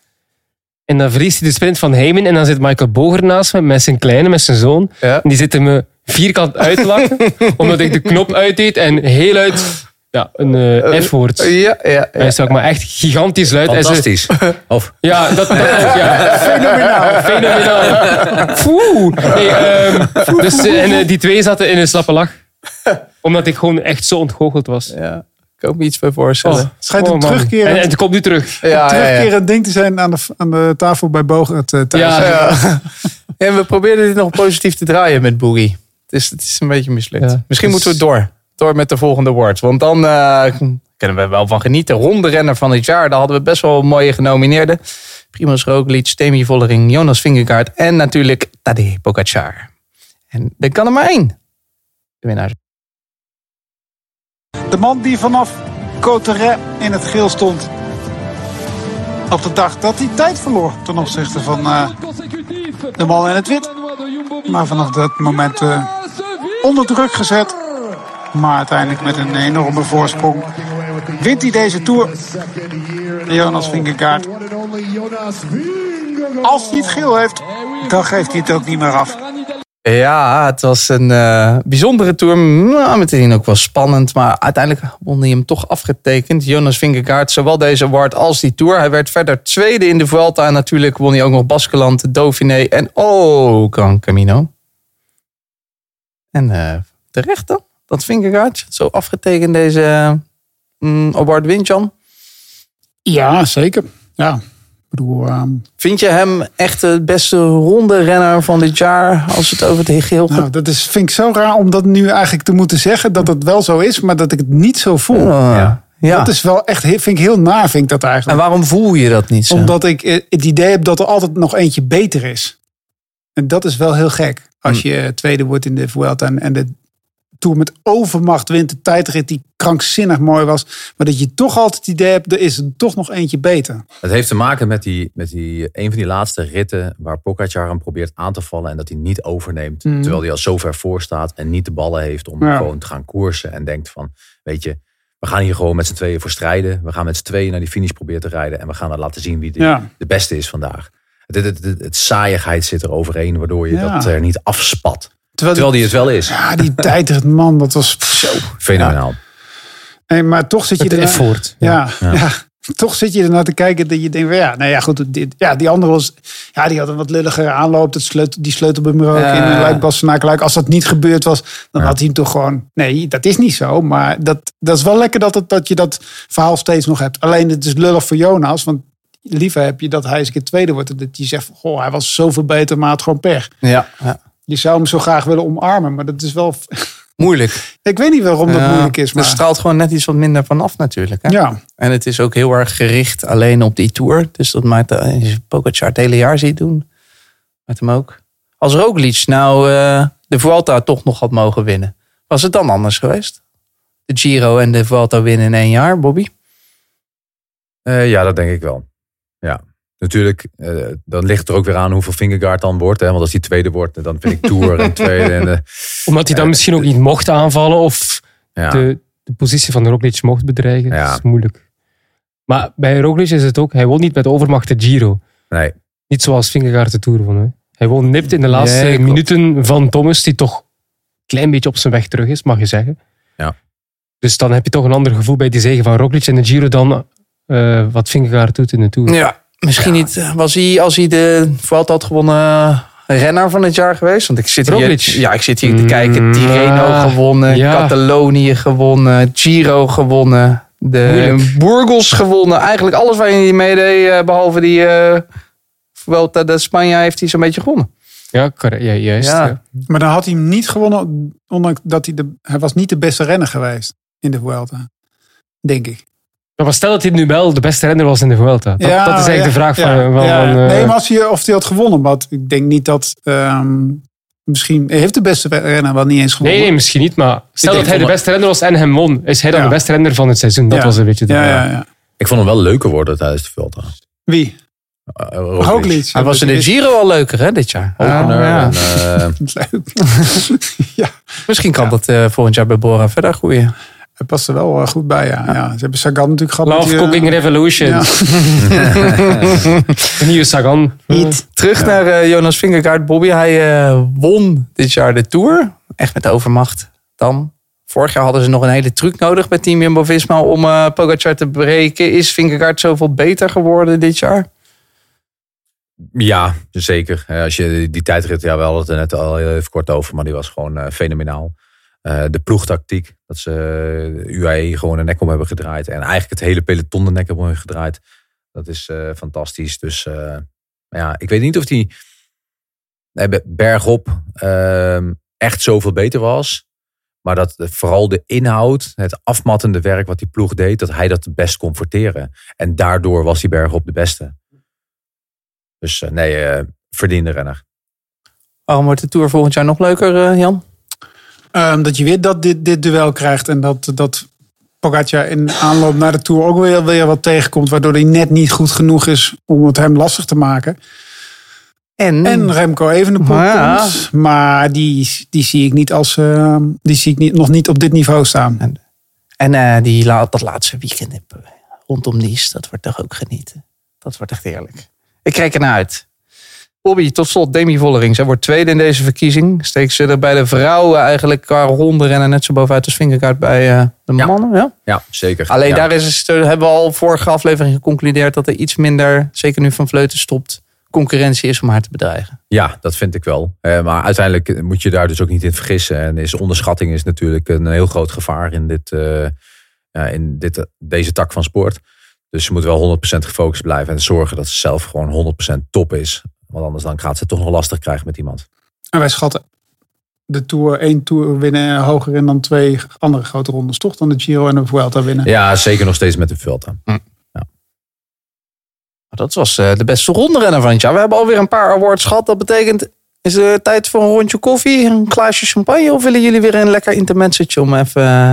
En dan verliest hij de sprint van Heyman. En dan zit Michael Boger naast me met zijn kleine, met zijn zoon. Ja. En die zitten me vierkant uit te lachen. omdat ik de knop uitdeed en heel uit ja, een eh, F-woord. Ja, ja, ja. Hij stak maar echt gigantisch luid. En ze- Fantastisch. Of, ja, dat, ja. Fenomenaal. Fenomenaal. Foe. Nee, ehm, dus, eh, en eh, die twee zaten in een slappe lach. Omdat ik gewoon echt zo ontgoocheld was. ja. Ik kan me iets bij voorstellen. Oh, Het schijnt oh, een man. terugkerend, En, en het komt nu terug. ja, ja, ja. terugkerend ding te zijn aan de, aan de tafel bij Bogert uh, thuis. Ja. Ja. En we probeerden dit nog positief te draaien met Boogie. Het is, het is een beetje mislukt. Ja. Misschien Dus- moeten we door. Door met de volgende woord. Want dan eh, kunnen we wel van genieten. Ronde renner van het jaar. Daar hadden we best wel mooie genomineerden. Primoz Roglic, Temi Vollering, Jonas Vingegaard. En natuurlijk Tadej Pogacar. En er kan er maar één. De winnaar. De man die vanaf Cotteret in het geel stond. Op de dag dat hij tijd verloor ten opzichte van eh, de man in het wit. Maar vanaf dat moment eh, onder druk gezet. Maar uiteindelijk met een enorme voorsprong wint hij deze Tour. Jonas Vingegaard. Als hij het geel heeft, dan geeft hij het ook niet meer af. Ja, het was een eh, bijzondere tour. Nou, meteen ook wel spannend. Maar uiteindelijk won hij hem toch afgetekend. Jonas Vingegaard, zowel deze award als die tour. Hij werd verder tweede in de Vuelta. En natuurlijk won hij ook nog Baskeland, Dauphiné en oh, Gran Camino. En eh, terecht dan, dat Vingegaard zo afgetekend deze mm, Jan. Ja, zeker. Ja, ik bedoel, ehm, Vind je hem echt de beste ronde renner van dit jaar als het over het geheel gaat? nou, dat is, vind ik zo raar om dat nu eigenlijk te moeten zeggen. Dat het wel zo is, maar dat ik het niet zo voel. ja. ja. Dat is wel echt, vind ik heel naar, vind ik dat En eigenlijk. waarom voel je dat niet zo? Omdat ik eh, het idee heb dat er altijd nog eentje beter is. En dat is wel heel gek. Als je tweede wordt in de Vuelta en, en de Tour met overmacht wint. De tijdrit die krankzinnig mooi was. Maar dat je toch altijd het idee hebt, er is er toch nog eentje beter. het heeft te maken met, die, met die, een van die laatste ritten waar Pogacar hem probeert aan te vallen en dat hij niet overneemt. Mhm. Terwijl hij al zo ver voor staat en niet de ballen heeft om Ja. gewoon te gaan koersen. En denkt van, weet je, we gaan hier gewoon met z'n tweeën voor strijden. We gaan met z'n tweeën naar die finish proberen te rijden. En we gaan laten zien wie de, Ja. de beste is vandaag. Het, het, het, het saaiigheid zit er overheen, waardoor je Ja. dat er niet afspat. Terwijl, Terwijl die het wel is. ja, die tijdrit, man, dat was zo. Fenomenaal. Nee, maar toch zit je Het er. effort. Ja, ja. toch zit je ernaar te kijken dat je denkt, van, ja, nou ja, goed, dit, ja, die andere was, ja, die had een wat lulligere aanloop. Dat sleutel, die sleutelbummer ook Ja. in een Luik Als dat niet gebeurd was, dan Ja. had hij hem toch gewoon, nee, dat is niet zo. Maar dat, dat is wel lekker dat, het, dat je dat verhaal steeds nog hebt. Alleen het is lullig voor Jonas, want liever heb je dat hij eens een keer tweede wordt. en Dat je zegt, goh, hij was zoveel beter, maar had gewoon pech. Ja, ja. Je zou hem zo graag willen omarmen, maar dat is wel, moeilijk. ik weet niet waarom dat Ja, moeilijk is. Er Maar straalt gewoon net iets wat minder vanaf natuurlijk. Hè? ja, En het is ook heel erg gericht alleen op die tour. Dus dat maakt als je Pogacar het hele jaar ziet doen. Met hem ook. Als Roglic nou eh, de Vuelta toch nog had mogen winnen. Was het dan anders geweest? De Giro en de Vuelta winnen in één jaar, Bobby? Eh, ja, dat denk ik wel. Natuurlijk, eh, dan ligt het er ook weer aan hoeveel Fingergaard dan wordt. Hè? Want als hij tweede wordt, dan vind ik Tour en tweede. En, eh, Omdat hij dan misschien ook niet mocht aanvallen of ja. de, de positie van Roglic mocht bedreigen. Ja. Dat is moeilijk. Maar bij Roglic is het ook, hij won niet met overmacht de Giro. Nee, Niet zoals Vingegaard de Tour won. Hè. Hij won nipt in de laatste Nee, minuten van Thomas, die toch een klein beetje op zijn weg terug is, mag je zeggen. Ja. Dus dan heb je toch een ander gevoel bij die zegen van Roglic in de Giro dan eh, wat Vingegaard doet in de Tour. Ja, misschien niet. eh, Was hij, als hij de Vuelta had gewonnen, renner van het jaar geweest? Want ik zit hier, ja, ik zit hier te Mm, kijken. Tirreno ja. gewonnen, Ja. Catalonië gewonnen, Giro gewonnen, de. Burgos gewonnen. Eigenlijk alles waar hij meedeed, eh, behalve die eh Vuelta de Spanje, heeft hij zo'n beetje gewonnen. Ja, correct. Ja, juist. Ja. ja. Maar dan had hij hem niet gewonnen, ondanks dat hij de, hij was niet de beste renner geweest in de Vuelta. Denk ik. Maar stel dat hij nu wel de beste renner was in de Vuelta. Dat, Ja, dat is eigenlijk ja, de vraag van... ja, van, eh, nee, maar als hij, of hij had gewonnen, maar ik denk niet dat. ehm, misschien heeft de beste renner wel niet eens gewonnen. nee, nee, misschien niet. Maar stel dat hij de beste renner was en hem won. Is hij dan Ja. de beste renner van het seizoen? Dat Ja. was een beetje de ja, vraag. ja, ja. Ik vond hem wel leuker worden tijdens de Vuelta. Wie? Uh, Roglic. Roglic. Hij was in de Giro al leuker, hè, dit jaar. Opener Ja, ja. en, eh, Leuk. Misschien kan dat eh, volgend jaar bij Bora verder groeien. Hij past er wel eh, goed bij, ja. ja. Ze hebben Sagan natuurlijk gehad. Love die, eh, Cooking Revolution. Ja. Een nieuwe Sagan. Terug naar eh, Jonas Vingegaard. Bobby, hij won dit jaar de Tour. Echt met overmacht dan. Vorig jaar hadden ze nog een hele truc nodig bij Team Jumbo-Visma om Pogacar te breken. Is Vingegaard zoveel beter geworden dit jaar? Ja, zeker. Eh, Als je die tijdrit, ja, we hadden het er net al heel even kort over, maar die was gewoon fenomenaal. Eh, de ploegtactiek, dat ze eh, UAE gewoon de nek om hebben gedraaid. En eigenlijk het hele peloton de nek hebben gedraaid. Dat is eh, fantastisch. Dus ja, ik weet niet of die bergop ehm, echt zoveel beter was. Maar dat vooral de inhoud, het afmattende werk wat die ploeg deed, dat hij dat het best kon forteren. En daardoor was die bergop de beste. Dus nee, verdiende renner. Waarom wordt de Tour volgend jaar nog leuker, Jan? Ehm, dat je weer dat, dit, dit duel krijgt en dat, dat Pogacar in aanloop naar de Tour ook weer, weer wat tegenkomt. Waardoor hij net niet goed genoeg is om het hem lastig te maken. En, En Remco Evenepoel ja. komt. Maar die, die zie ik, niet als, eh, die zie ik niet, nog niet op dit niveau staan. En die, la- dat laatste weekend rondom Nice, dat wordt toch ook genieten. Dat wordt echt heerlijk. Ik kijk ernaar uit. Bobby, tot slot Demi Vollering. Zij wordt tweede in deze verkiezing. Steekt ze er bij de vrouwen eigenlijk qua ronde rennen net zo bovenuit als Vingegaard bij eh, de mannen. Ja? Ja, zeker. Alleen Ja. daar is, het- hebben we al vorige aflevering geconcludeerd dat er iets minder, zeker nu Van Vleuten stopt, concurrentie is om haar te bedreigen. Ja, dat vind ik wel. Eh, maar uiteindelijk moet je daar dus ook niet in vergissen. En is onderschatting is natuurlijk een heel groot gevaar in, dit, eh, in dit, deze tak van sport. Dus ze moet wel 100% gefocust blijven en zorgen dat ze zelf gewoon 100% top is. Want anders dan gaat ze het toch nog lastig krijgen met iemand. En wij schatten de Tour, één Tour winnen hoger in dan twee andere grote rondes. Toch dan de Giro en de Vuelta winnen. Ja, zeker nog steeds met de Vuelta. Dat was eh, de beste rondrenner van het jaar. We hebben alweer een paar awards gehad. Dat betekent, is het tijd voor een rondje koffie, een glaasje champagne? Of willen jullie weer een lekker intermezzootje om even, eh,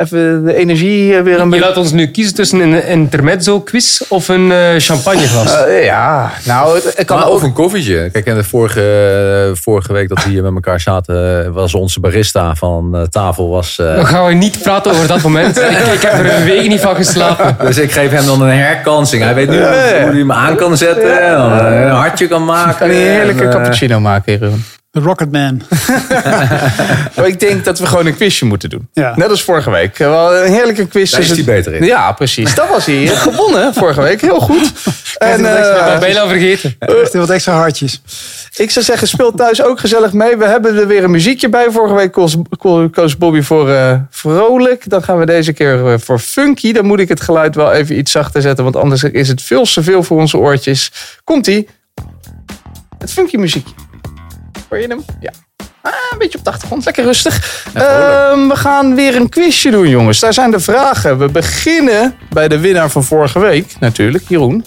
even de energie eh, weer een Je beetje... laat ons nu kiezen tussen een intermezzo-quiz of een eh, champagneglas. Eh, ja, nou, het, het kan Maar ook... over een koffietje. Kijk, en de vorige, vorige week dat we hier met elkaar zaten, was onze barista van tafel. Was, eh, Dan gaan we niet praten over dat moment. Ik, ik heb er een week niet van geslapen. Dus ik geef hem dan een herkansing. Hij weet nu hoe hij hem aan kan zetten. en dan Een hartje kan maken. kan een heerlijke en, cappuccino maken, Jeroen. De Rocketman. Ik denk dat we gewoon een quizje moeten doen. Ja. Net als vorige week. Wel een heerlijke quiz. Daar is tussen- hij beter in. Ja, precies. Dat was hij. Je gewonnen vorige week. Heel goed. En, eh, Ik ben bijna vergeten. Echt wat extra hartjes. Ik zou zeggen, speel thuis ook gezellig mee. We hebben er weer een muziekje bij. Vorige week koos, ko- koos Bobby voor eh, vrolijk. Dan gaan we deze keer eh, voor funky. Dan moet ik het geluid wel even iets zachter zetten. Want anders is het veel te veel voor onze oortjes. Komt-ie. Het funky muziekje. Hoor je hem? Ja. Ah, een beetje op de achtergrond. Lekker rustig. Ehm, we gaan weer een quizje doen, jongens. Daar zijn de vragen. We beginnen bij de winnaar van vorige week. Natuurlijk, Jeroen.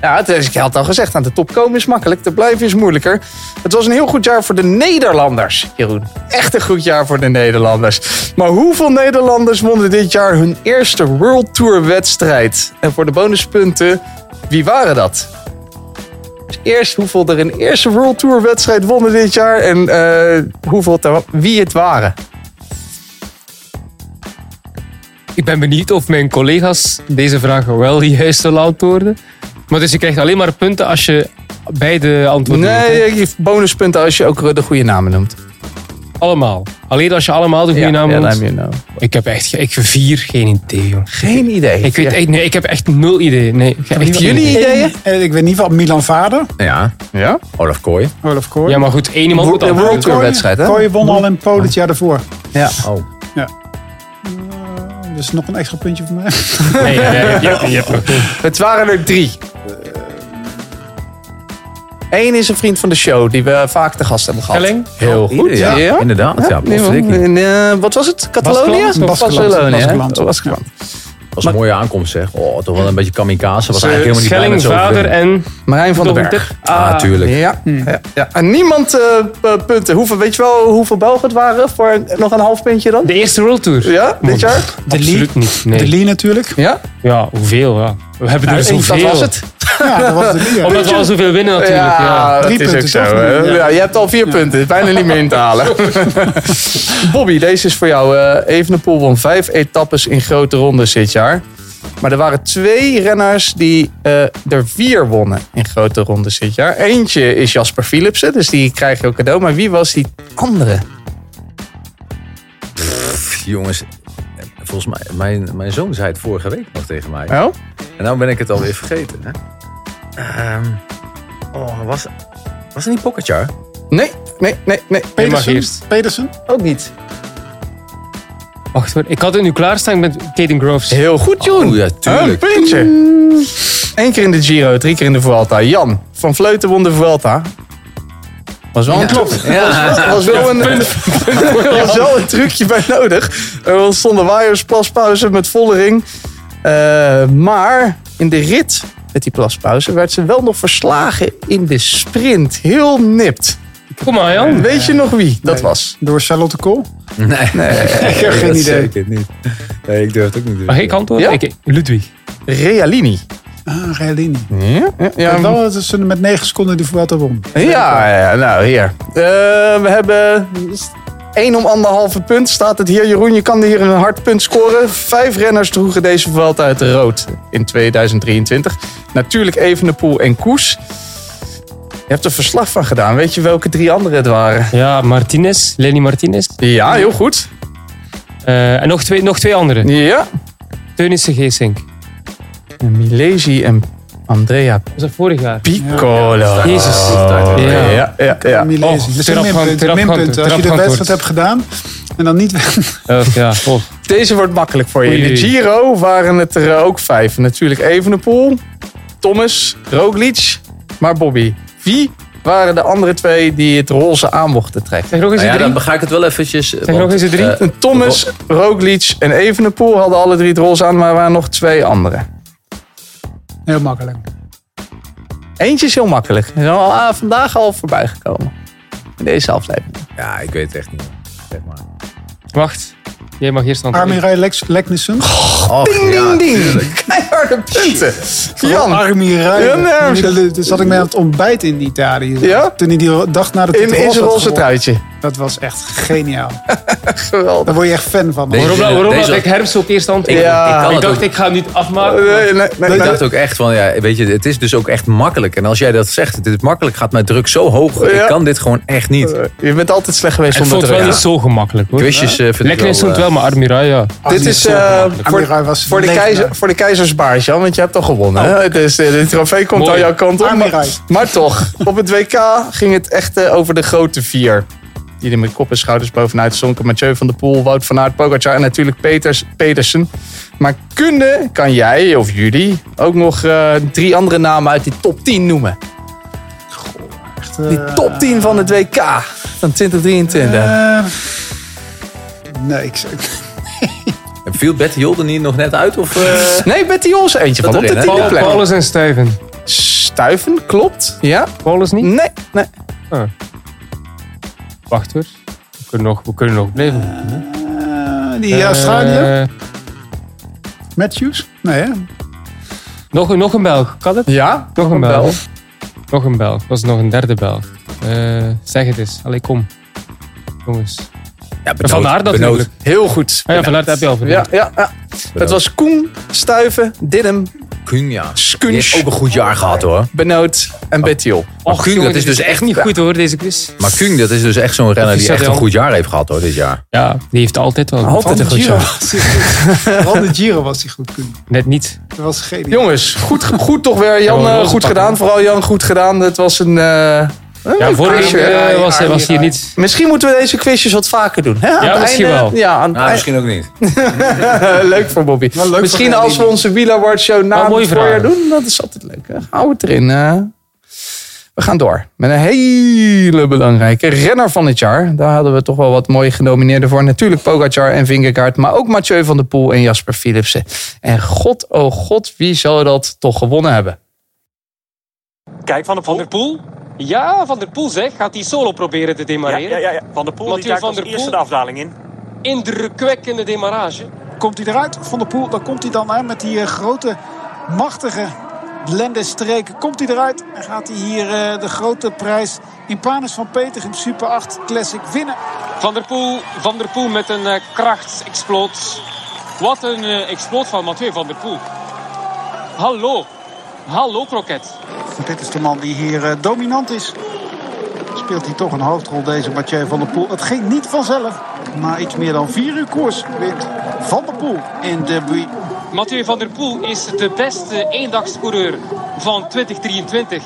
Ja, het is, ik had al gezegd, aan de top komen is makkelijk. Te blijven is moeilijker. Het was een heel goed jaar voor de Nederlanders, Jeroen. Echt een goed jaar voor de Nederlanders. Maar hoeveel Nederlanders wonnen dit jaar hun eerste World Tour wedstrijd? En voor de bonuspunten, wie waren dat? Dus eerst hoeveel er een eerste World Tour wedstrijd wonnen dit jaar en eh, hoeveel wie het waren. Ik ben benieuwd of mijn collega's deze vraag wel juist zullen antwoorden. Maar dus je krijgt alleen maar punten als je beide antwoorden? Nee, je geeft bonuspunten als je ook de goede namen noemt. Allemaal. Alleen als je allemaal de goede naam ja, noemt. dan nou. Ik heb echt ik vier geen idee, joh. Geen idee. Ik weet echt, nee, ik heb echt nul idee. Nee, ik heb echt jullie idee. ideeën? En ik weet niet van Milan Vader. Ja, Ja? Olaf Kooi. Olaf Kooi. Ja, maar goed, één iemand moet De antwoorden. World Tour wedstrijd, hè? Kooi won al in Polen het jaar daarvoor. Ja. Oh. Dus nog een extra puntje voor mij. Nee, nee, nee, Het waren er drie. Eén is een vriend van de show die we vaak te gast hebben gehad. Helling? Heel goed. Ieder, ja. Inderdaad. Ja, in, eh, wat was het? Catalonië? Baskeland? Baskeland. Barcelona, hè? Baskeland. Baskeland. was een mooie aankomst zeg. Oh, toch wel een beetje kamikaze. Was eigenlijk helemaal niet blij Schelling, met zo'n vader en... Marijn van den een Berg. tip? Ah, tuurlijk. Ja, ja, ja. En niemand eh, punten. Hoeveel, weet je wel hoeveel Belgen het waren voor nog een half puntje dan? De eerste World Tour. Ja, dit jaar? De Lee, Absoluut niet. Nee. de Lee natuurlijk. Ja? Ja, hoeveel? Ja. We hebben er zoveel. Dat was het. Ja, dat was ja. Omdat we al zoveel winnen natuurlijk. Ja. dat Drie is ook punten, zo. toch? hè? Ja. Ja, je hebt al vier punten. Het is bijna niet meer in te halen. Bobby, deze is voor jou. Eh Evenepoel won vijf etappes in grote rondes dit jaar. Maar er waren twee renners die eh, er vier wonnen in grote rondes dit jaar. Eentje is Jasper Philipsen, dus die krijg je ook cadeau. Maar wie was die andere? Pff, jongens, volgens mij, mijn, mijn zoon zei het vorige week nog tegen mij. Oh? En nou ben ik het alweer vergeten. Hè? Ehm, oh, was, was het niet Pogacar? Nee, nee, nee, nee. Pedersen? Pedersen? Ook niet. Wacht hoor. Ik had het nu klaarstaan met Kaden Groves. Heel goed, Joen. Oh ja, tuurlijk. Een puntje. Eén keer in de Giro, drie keer in de Vuelta. Jan van Vleuten won de Vuelta. Was wel een klopt. Ja. was wel een, was wel een trucje bij nodig. Er ontstonden waaiers, plaspauze met volle ring. Eh, maar in de rit met die plaspauze werd ze wel nog verslagen in de sprint. Heel nipt. Kom maar Jan. Weet je nog wie dat was? Door Charlotte Kool? Nee, nee. Ik heb geen dat idee. Zeker niet. Nee, ik durf het ook niet te Mag ik antwoorden? Ja? Ik, Ludwig. Realini. Ah, Realini. Ja, ja, Ja, ja, wel dat ze met negen seconden die Vuelta won. Ja, ja, nou hier. Eh, we hebben één om anderhalve punt. Staat het hier. Jeroen, je kan hier een hard punt scoren. Vijf renners droegen deze Vuelta uit de rood in 2023. Natuurlijk Evenepoel en Koes. Je hebt er verslag van gedaan. Weet je welke drie anderen het waren? Ja, Martinez. Lenny Martinez. Ja, heel goed. Eh, en nog twee, nog twee anderen. Ja. Teunissen Geesink. Milesi en Andrea Was dat vorig jaar? Piccolo. Jezus. Ja, Ja. ja, ja. ja. Oh, trap- minpunten. trap- minpunten. Als je de wedstrijd hebt gedaan en dan niet... Oh, ja, oh. Deze wordt makkelijk voor je. In de. Giro waren het er ook vijf. Natuurlijk Evenepoel, Thomas, Roglic, maar Bobby. Wie waren de andere twee die het roze aan mochten trekken? Zeg nog eens Nou ja, drie. dan ga ik het wel eventjes... Zeg nog eens drie. Thomas, Roglic en Evenepoel hadden alle drie het roze aan, maar er waren nog twee anderen. Heel makkelijk. Eentje is heel makkelijk. Is al, ah, vandaag al voorbij gekomen. In deze aflevering. Ja, ik weet het echt niet. Zeg maar. Wacht. Jij mag eerst antwoorden. Armin Lex Leknissen. Och, Ding, ja, ding, ding. Keiharde punten. Jan, nee, Rijden. Toen zat ik met het ontbijt in Italië. Ja? Toen hij die dag na de in, in zijn roze truitje. Dat was echt geniaal. Geweldig. Daar word je echt fan van. Deze- Waarom, waarom Deze- had ik herfst ook eerst? Ja. ik, Ik dacht, ook- ik ga hem niet afmaken. Nee, nee, nee, Ik nee. dacht ook echt van, ja, weet je, het is dus ook echt makkelijk. En als jij dat zegt, het is makkelijk, gaat mijn druk zo hoog. Ja. Ik kan dit gewoon echt niet. Eh, Je bent altijd slecht geweest Ik vond zonder het wel druk. niet zo gemakkelijk hoor. Quizjes eh, vind ik Lekker is wel, het eh, wel, maar Armirai, ja. Dit is eh, voor, voor, de keizer, voor de keizersbaars, Jan, want je hebt al gewonnen. hè? Dus eh, de trofee komt Mooi. aan jouw kant op. Maar, toch, op het WK ging het echt eh, over de grote vier. Die er met kop en schouders bovenuit zonken. Mathieu van der Poel, Wout van Aert, Pogacar en natuurlijk Peters, Petersen. Maar kunnen, kan jij of jullie ook nog eh, drie andere namen uit die top 10 noemen? Echt, eh, Die top 10 van het WK van 2023. eh, nee, ik viel Betty Jolden hier nog net uit? Of, eh? Nee, Betty Jols eentje Dat van op de tiende Paul, plek. Paulus en Stuyven. Stuiven, klopt. Ja? Paulus niet? Nee, nee. Wacht hoor. We kunnen nog, we kunnen nog blijven. Eh, die Australië? Eh, Matthews? Nee, hè? nog, nog een Belg, kan het? Ja? Nog een een Belg. Belg. Nog een Belg. Was nog een derde Belg? Eh, zeg het eens. Allee, kom. Jongens. Ja, Van Aert natuurlijk. Heel goed. Ah ja, Van Aert heb je al Ja, ja, ja. Het was Koen, Stuiven, Didem, Kuhn, ja. Heeft ook een goed jaar gehad hoor. Benoot en Betty. Maar Kuhn, dat is dus echt niet goed hoor, deze quiz. Maar Kuhn, dat is dus echt zo'n renner die echt dat, een goed jaar heeft gehad hoor, dit jaar. Ja, die heeft altijd wel Altijd een Van goed jaar. was hij goed. Vooral de Giro was hij goed. Koen. Net niet. Dat was geniaal. Jongens, goed, goed toch weer. Jan, Ja, eh, goed gedaan. Vooral Jan, goed gedaan. Het was een... Ja, keer Armirai, eh, was, hij- was hij Armirai. niet. Misschien moeten we deze quizjes wat vaker doen. Hè? Aan Ja, het misschien einde- wel. Ja, aan Nou, misschien ook niet. leuk voor Bobby. Leuk Misschien voor als we onze Wieler Award Show na het voorjaar vragen. doen. Dat is altijd leuk. Hè? Hou het erin. eh. We gaan door met een hele belangrijke renner van het jaar. Daar hadden we toch wel wat mooie genomineerden voor. Natuurlijk Pogacar en Vingegaard, maar ook Mathieu van der Poel en Jasper Philipsen. En god, oh god, wie zou dat toch gewonnen hebben? Kijk, Van der Poel. Van der Poel? Ja, Van der Poel zeg. Gaat hij solo proberen te demareren? Ja, ja, ja. Van der Poel die Mathieu van der eerste Poel. de afdaling in. Indrukwekkende demarrage. Komt hij eruit van de poel? Dan komt hij dan hè, met die eh, grote, machtige lendenstreken. Komt hij eruit en gaat hij hier eh, de grote prijs in Panis van Peter Super 8 Classic winnen. Van der Poel, van der Poel met een eh, krachtsexploot. Wat een eh, exploot van Mathieu van der Poel. Hallo. Hallo, Kroket. Dit is de man die hier eh, dominant is. Speelt hij toch een hoofdrol, deze Mathieu van der Poel. Het ging niet vanzelf. Na iets meer dan vier uur koers wint Van der Poel in de Buy. Mathieu van der Poel is de beste eendagscoureur van 2023.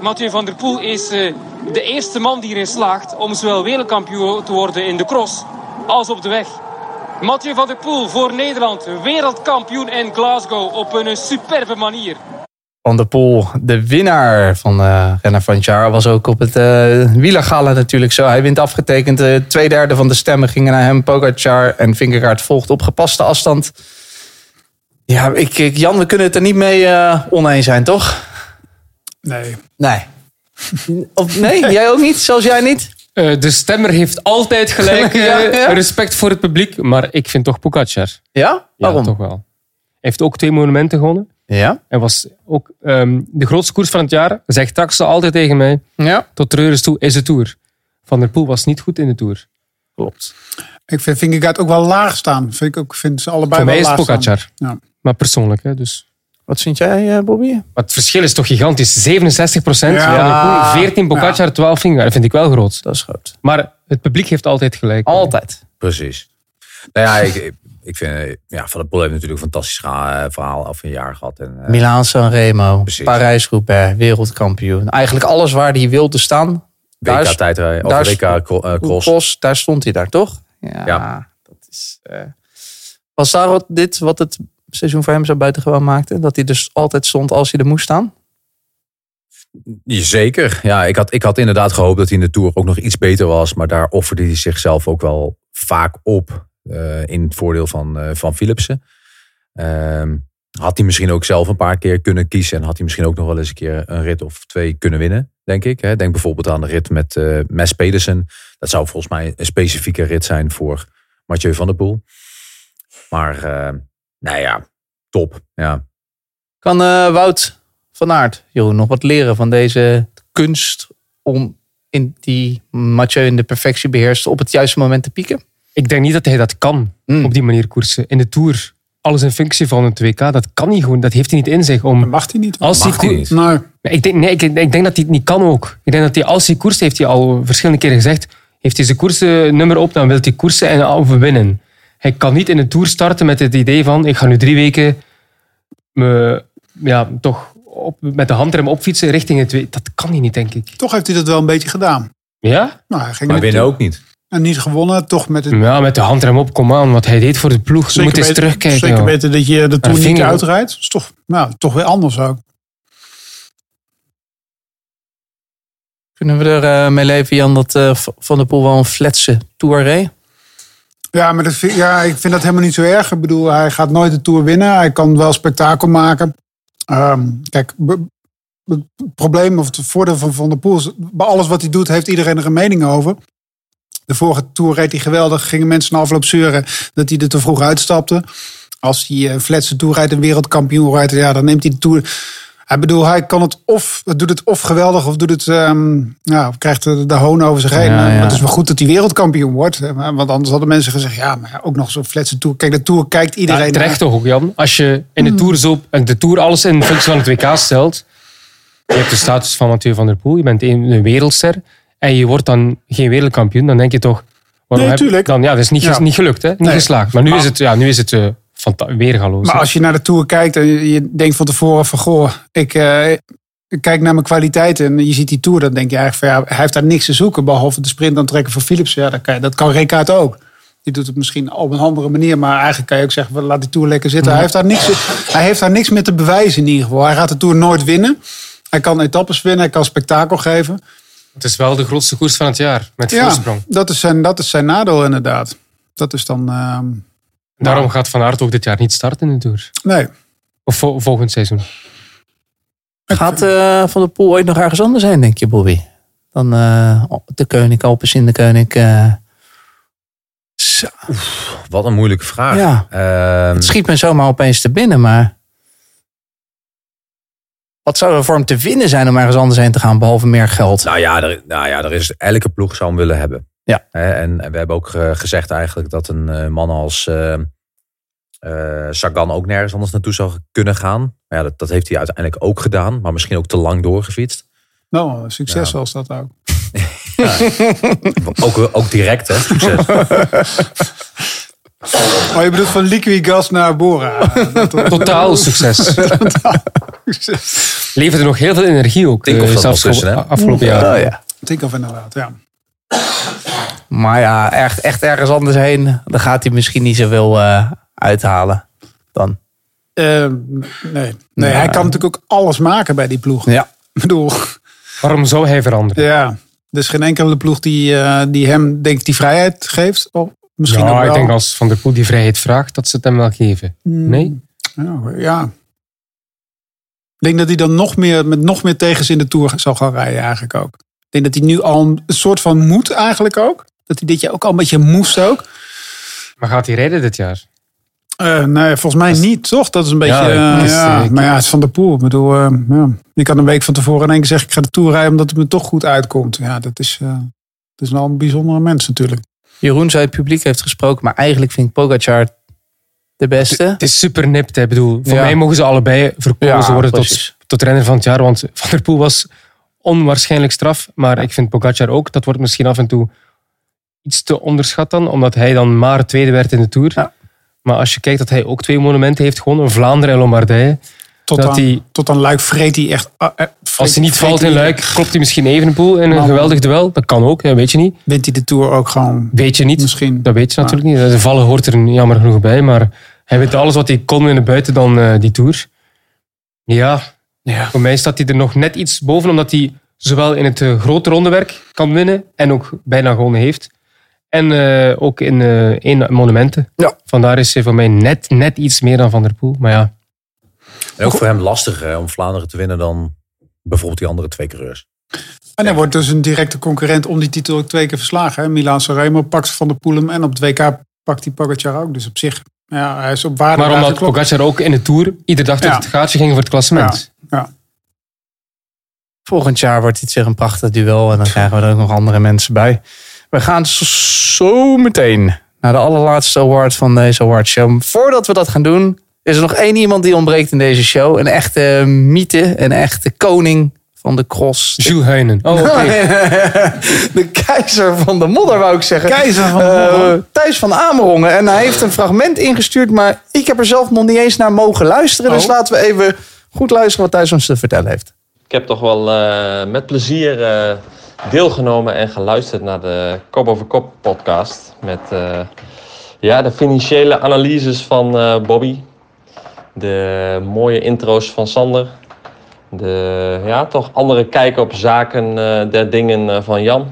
Mathieu van der Poel is eh, de eerste man die erin slaagt om zowel wereldkampioen te worden in de cross als op de weg. Mathieu van der Poel voor Nederland, wereldkampioen in Glasgow op een superbe manier. Van der Poel, de winnaar van de renner van het jaar, was ook op het eh wielergala natuurlijk zo. Hij wint afgetekend. eh twee derde van de stemmen gingen naar hem. Pogacar en Vingegaard volgt op gepaste afstand. Ja, ik, ik, Jan, we kunnen het er niet mee eh, oneens zijn, toch? Nee. Nee. Of nee, jij ook niet? Zoals jij niet? Eh, de stemmer heeft altijd gelijk. eh, Ja, ja. Respect voor het publiek. Maar ik vind toch Pogacar. Ja? Waarom? Ja, toch wel. Hij heeft ook twee monumenten gewonnen. Ja? Hij was ook ehm, de grootste koers van het jaar. Zegt Taxa altijd tegen mij. Ja. Tot treurens toe is de Tour. Van der Poel was niet goed in de Tour. Klopt. Ik vind Vingegaard ook wel laag staan. Vind ik ook, vind ze allebei Voor mij wel is het laag. Pogacar. Ja. Maar persoonlijk, hè, dus. Wat vind jij, eh, Bobby? Maar het verschil is toch gigantisch. 67 procent Ja. Van der Poel, 14 Pogacar, 12 Vingegaard. Dat vind ik wel groot. Dat is groot. Maar het publiek heeft altijd gelijk. Altijd. Precies. Nou ja, ik, ik- vind, eh, ja, Van der Poel heeft natuurlijk een fantastisch eh, verhaal af een jaar gehad. En, eh, Milaan Sanremo, Precies. Parijs-Roubaix, wereldkampioen. Eigenlijk alles waar hij wilde staan. daar is- WK tijdrijden, of daar WK cross. daar stond hij daar, toch? Ja, Ja. dat is... Was daar wat, dit wat het seizoen voor hem zo buitengewoon maakte? Dat hij dus altijd stond als hij er moest staan? Zeker. Ja, ik had, ik had inderdaad gehoopt dat hij in de Tour ook nog iets beter was. Maar daar offerde hij zichzelf ook wel vaak op. eh, in het voordeel van, eh, van Philipsen. Ehm, had hij misschien ook zelf een paar keer kunnen kiezen. En had hij misschien ook nog wel eens een keer een rit of twee kunnen winnen. Denk ik. Hè. Denk bijvoorbeeld aan de rit met eh Mes Pedersen. Dat zou volgens mij een specifieke rit zijn voor Mathieu van der Poel. Maar nou ja, top. Ja. Kan Wout van Aert, Jeroen, nog wat leren van deze kunst om in die Mathieu in de perfectie beheerst op het juiste moment te pieken? Ik denk niet dat hij dat kan Hmm. op die manier koersen. In de Tour, alles in functie van het WK, dat kan hij gewoon. Dat heeft hij niet in zich. Om, Mag hij niet? als Mag hij niet. Nee. Ik, denk, nee ik, ik denk dat hij het niet kan ook. Ik denk dat hij als hij koerst, heeft hij al verschillende keren gezegd, heeft hij zijn koersnummer op, dan wil hij koersen en overwinnen. Hij kan niet in de Tour starten met het idee van, ik ga nu drie weken me, ja, toch op, met de handrem opfietsen richting het WK. Dat kan hij niet, denk ik. Toch heeft hij dat wel een beetje gedaan. Ja? Nou, hij ging Maar winnen ook niet. En niet gewonnen, toch met het... Ja, met de handrem op, kom aan. Wat hij deed voor de ploeg. Je moet eens beter- terugkijken. Zeker joh. weten dat je de Tour niet vinger- uitrijdt. Dat is toch, nou, toch weer anders ook. Kunnen we er eh, mee leven, Jan, dat eh, Van der Poel wel een fletse Tour reed? Ja, maar dat vind, ja, ik vind dat helemaal niet zo erg. Ik bedoel, hij gaat nooit de Tour winnen. Hij kan wel spektakel maken. Ehm, kijk, het probleem of het voordeel van Van der Poel is... bij alles wat hij doet, heeft iedereen er een mening over. De vorige Tour reed hij geweldig. Gingen mensen na afloop zeuren dat hij er te vroeg uitstapte. Als hij een fletse Tour rijdt, een wereldkampioen rijdt... ja, dan neemt hij de Tour... Hij bedoel, hij kan het of, doet het of geweldig of doet het, ehm, ja, krijgt de, de hoon over zich heen. Ja. Het is wel goed dat hij wereldkampioen wordt. Want anders hadden mensen gezegd, ja, maar ook nog zo'n fletse Tour. Kijk, de Tour kijkt iedereen Ja, terecht naar. toch ook, Jan? Als je in de Tour, zo, en de tour alles in functie van het WK stelt. Je hebt de status van Mathieu van der Poel. Je bent een, een wereldster. En je wordt dan geen wereldkampioen. Dan denk je toch... Waarom Nee, heb- tuurlijk. Dan, ja, dat is niet, Ja. niet gelukt, hè? Niet Nee. geslaagd. Maar nu Maar- is het, ja, nu is het fanta- weergaloos. Maar hè. als je naar de Tour kijkt en je, denkt van tevoren van, goh, ik, eh, kijk naar mijn kwaliteiten en je ziet die Tour, dan denk je eigenlijk van, ja, hij heeft daar niks te zoeken, behalve de sprint aantrekken van Philips. Ja, dat kan, dat kan ook. Die doet het misschien op een andere manier, maar eigenlijk kan je ook zeggen, laat die Tour lekker zitten. Hij, heeft daar niks, hij heeft daar niks meer te bewijzen in ieder geval. Hij gaat de Tour nooit winnen. Hij kan etappes winnen, hij kan spektakel geven. Het is wel de grootste koers van het jaar, met Ja, voorsprong. dat is zijn, dat is zijn nadeel inderdaad. Dat is dan... ehm, Daarom gaat Van Aert ook dit jaar niet starten in de Tour. nee, Of vo- volgend seizoen. Gaat eh, Van der Poel ooit nog ergens anders zijn, denk je, Bobby? Dan eh, de Koning, Alpes in de Koning. eh. Zo, Wat een moeilijke vraag. Ja. Ehm, het schiet me zomaar opeens te binnen, maar... Wat zou er voor hem te winnen zijn om ergens anders heen te gaan, behalve meer geld? Nou ja, er, nou ja, er is elke ploeg zou hem willen hebben. Ja. Hè, en, en we hebben ook gezegd eigenlijk dat een eh, man als eh, eh, Sagan ook nergens anders naartoe zou kunnen gaan. Maar ja, dat, dat heeft hij uiteindelijk ook gedaan, maar misschien ook te lang doorgefietst. nou, succes was dat ook. Ook, ook direct, hè? Succes. Oh, je bedoelt van Liquigas naar Bora. Totaal succes. Leverde nog heel veel energie ook. Tinkoff eh, nog tussen, afgelopen jaar. Oh, ja. Tinkoff inderdaad, ja. Maar ja, echt, echt ergens anders heen, dan gaat hij misschien niet zoveel eh uithalen. Dan. Eh, nee, nee hij kan natuurlijk ook alles maken bij die ploeg. Ja. Ik bedoel, Waarom zou hij veranderen? ja. Er is geen enkele ploeg die, eh, die hem, denk ik, die vrijheid geeft. Of misschien ja, ook wel. ik denk als Van der Poel die vrijheid vraagt, dat ze het hem wel geven. Mm. Nee? Ja, ja. Ik denk dat hij dan nog meer, met nog meer tegens in de Tour zal gaan rijden eigenlijk ook. Ik denk dat hij nu al een soort van moet eigenlijk ook. Dat hij dit jaar ook al een beetje moest ook. Maar gaat hij rijden dit jaar? Eh, nee, volgens mij niet, toch? Dat is een beetje... Ja, is, eh, maar ja, het is Van der Poel. Ik bedoel, eh, ja. je kan een week van tevoren in één keer zeggen... ik ga de Tour rijden omdat het me toch goed uitkomt. Ja, dat is, dat is wel een bijzondere mens natuurlijk. Jeroen zei het publiek heeft gesproken, maar eigenlijk vind ik Pogacar de beste. Het is super nipt. hè. Ik bedoel, voor Ja. mij mogen ze allebei verkozen Ja, worden tot, tot renner van het jaar. Want Van der Poel was onwaarschijnlijk straf. Maar ik vind Pogacar ook. Dat wordt misschien af en toe iets te onderschat dan. Omdat hij dan maar tweede werd in de Tour. Ja. Maar als je kijkt dat hij ook twee monumenten heeft gewonnen. Vlaanderen en Lombardije. Tot, Dat aan, hij- tot aan Luik vreet hij echt... Als hij niet valt in Luik, klopt hij misschien Evenepoel in een geweldig duel. Dat kan ook, weet je niet. Wint hij de Tour ook gewoon Weet je niet. misschien. Dat weet je natuurlijk niet. De vallen hoort er jammer genoeg bij. Maar hij weet alles wat hij kon in de buiten dan eh, die Tour. Ja, Ja. voor mij staat hij er nog net iets boven. Omdat hij zowel in het eh, grote rondewerk kan winnen. En ook bijna gewonnen heeft. En eh, ook in eh één monumenten. Ja. Vandaar is hij voor mij net, net iets meer dan Van der Poel. Maar ja, En ook voor hem lastiger hè, om Vlaanderen te winnen dan bijvoorbeeld die andere twee coureurs. En hij wordt dus een directe concurrent om die titel ook twee keer verslagen. Hè? Milan Sanremo pakt Van der Poel hem. En op het WK pakt hij Pogacar ook. Dus op zich, ja, hij is op waarde. maar omdat. Pogacar ook in de Tour iedere dag Ja. het gaatje ging voor het klassement. Ja. Volgend jaar wordt dit weer een prachtig duel en dan krijgen we er ook nog andere mensen bij. We gaan zo meteen naar de allerlaatste award van deze awardshow. Voordat we dat gaan doen, is er nog één iemand die ontbreekt in deze show. Een echte mythe, een echte koning van de cross. Jules Heinen. Oh, oké. de keizer van de modder, wou ik zeggen. Keizer van de Eh, modder. Thijs van Amerongen. En hij heeft een fragment ingestuurd, maar ik heb er zelf nog niet eens naar mogen luisteren. Dus Oh. laten we even goed luisteren wat Thijs ons te vertellen heeft. Ik heb toch wel eh, met plezier eh, deelgenomen en geluisterd naar de Kop over Kop podcast. Met eh, ja, de financiële analyses van eh, Bobby. De mooie intro's van Sander. De ja, toch andere kijk op zaken eh, der dingen eh, van Jan.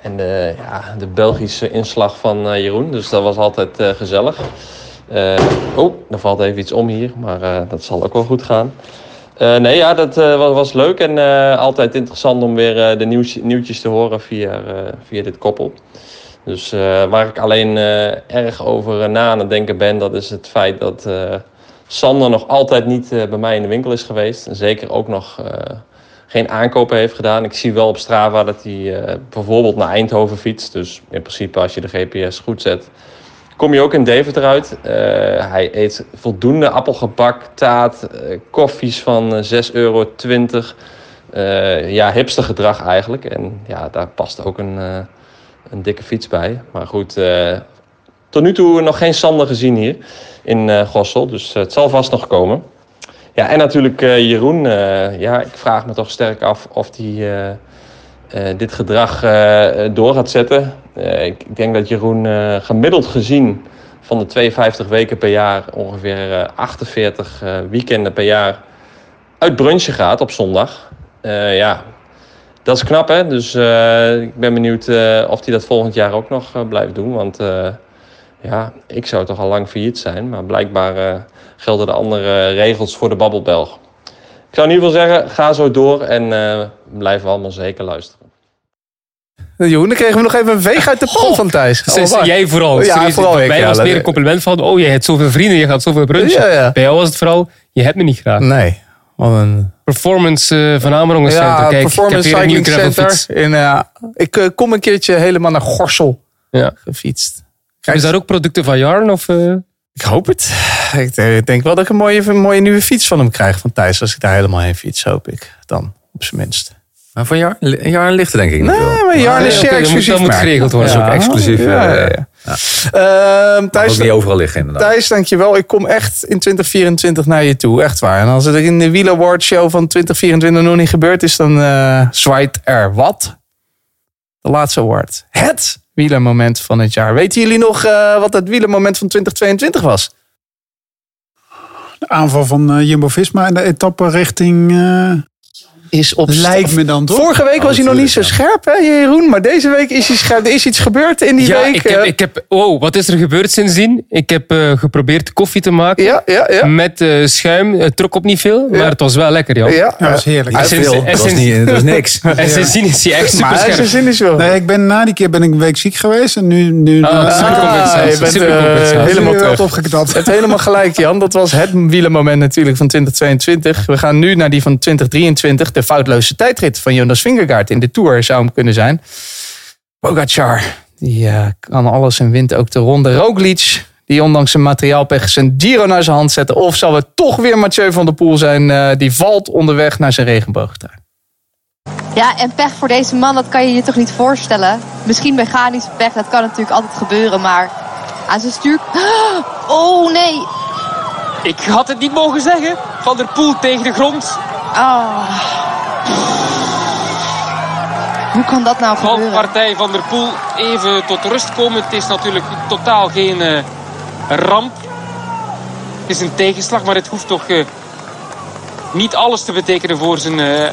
En de, ja, de Belgische inslag van eh, Jeroen. Dus dat was altijd gezellig. Oh, er valt even iets om hier, maar dat zal ook wel goed gaan. Nee, ja, dat was, was leuk en altijd interessant om weer de nieuws, nieuwtjes te horen via, via dit koppel. Dus waar ik alleen erg over na aan het denken ben, dat is het feit dat Sander nog altijd niet eh, bij mij in de winkel is geweest. En zeker ook nog eh, geen aankopen heeft gedaan. Ik zie wel op Strava dat hij eh, bijvoorbeeld naar Eindhoven fietst. Dus in principe als je de GPS goed zet, kom je ook in Deventer uit. Eh, hij eet voldoende appelgebak, taart, koffies van eh, 6,20 euro. Ja, hipster gedrag eigenlijk. En ja, daar past ook een, een dikke fiets bij. Maar goed, tot nu toe nog geen Sander gezien hier in eh Gossel. Dus eh, het zal vast nog komen. Ja, en natuurlijk eh, Jeroen. ja, ik vraag me toch sterk af of hij dit gedrag door gaat zetten. Ik, denk dat Jeroen gemiddeld gezien van de 52 weken per jaar ongeveer eh, 48 eh, weekenden per jaar uit brunchen gaat op zondag. Ja, dat is knap hè. Dus ik ben benieuwd of hij dat volgend jaar ook nog blijft doen. Want ja, ik zou toch al lang failliet zijn. Maar blijkbaar eh, gelden de andere regels voor de babbelbelg. Ik zou in ieder geval zeggen, ga zo door en eh blijf allemaal zeker luisteren. Jeroen, dan kregen we nog even een veeg uit de pan van Thijs. Oh, jij vooral. Ja, Serieus, vooral Bij ik. ja, was het meer een compliment van, oh, je hebt zoveel vrienden, je gaat zoveel brunchen. Ja, ja. Bij jou was het vooral, je hebt me niet graag. Nee, wat een... Performance eh, van Amerongen Center. Ja, Kijk, Performance ik heb weer een Cycling Center. In, eh, ik eh, kom een keertje helemaal naar Gorsel Ja. Gefietst. Is daar ook producten van Jarn? Of, eh? Ik hoop het. Ik eh, denk wel dat ik een mooie, een mooie nieuwe fiets van hem krijg van Thijs. Als ik daar helemaal heen fiets, hoop ik. Dan, op zijn minst. Maar van Jar, Jar ligt er denk ik niet Nee, maar Jarn Nee, is zeer oké, dat moet- exclusief. dat moet geregeld worden. Dat is ook exclusief. Ja, eh, ja, ja. ja. Ehm, Thijs, ook niet overal liggen inderdaad. Thijs, dankjewel. Ik kom echt in 2024 naar je toe. Echt waar. En als het in de Wheel Award show van 2024 nog niet gebeurd is, dan eh zwaait er wat? De laatste award. Het wielermoment van het jaar. Weten jullie nog eh, wat het wielermoment van 2022 was? De aanval van eh, Jumbo-Visma en de etappe richting... eh, Is op lijkt me dan toch? Vorige week was hij nog niet zo scherp, hè, Jeroen? Maar deze week is hij scherp. Er is iets gebeurd in die ja, week. ik heb, eh. ik heb, oh, wat is er gebeurd sindsdien? Ik heb eh, geprobeerd koffie te maken. Ja, ja, ja. Met eh, schuim. Het trok op niet veel, maar het was wel lekker, Jan. Ja, Ja, dat is heerlijk. En Te sinds- veel. en Dat was, niet, dat was niks. En sindsdien is hij echt super maar scherp. zin is wel. Nee, ik ben, na die keer ben ik een week ziek geweest. En nu, nu Ah, supercompensatie. je bent, supercompensatie. eh, helemaal terug. opgeknapt. Je hebt helemaal gelijk, Jan. Dat was het wielermoment natuurlijk van 2022. We gaan nu naar die van 2023. De foutloze tijdrit van Jonas Vingegaard in de Tour zou hem kunnen zijn. Pogacar, die eh, kan alles en wint ook de ronde. Roglic, die ondanks zijn materiaalpech zijn Giro naar zijn hand zetten. Of zal het toch weer Mathieu van der Poel zijn? eh, die valt onderweg naar zijn regenboogtuin. Ja, en pech voor deze man, dat kan je je toch niet voorstellen. Misschien mechanische pech, dat kan natuurlijk altijd gebeuren, maar aan zijn stuur... Oh nee! Ik had het niet mogen zeggen. Van der Poel tegen de grond. Oh. Hoe kan dat nou gebeuren? Valpartij van der Poel even tot rust komen. Het is natuurlijk totaal geen eh, ramp. Het is een tegenslag, maar het hoeft toch eh, niet alles te betekenen voor zijn eh,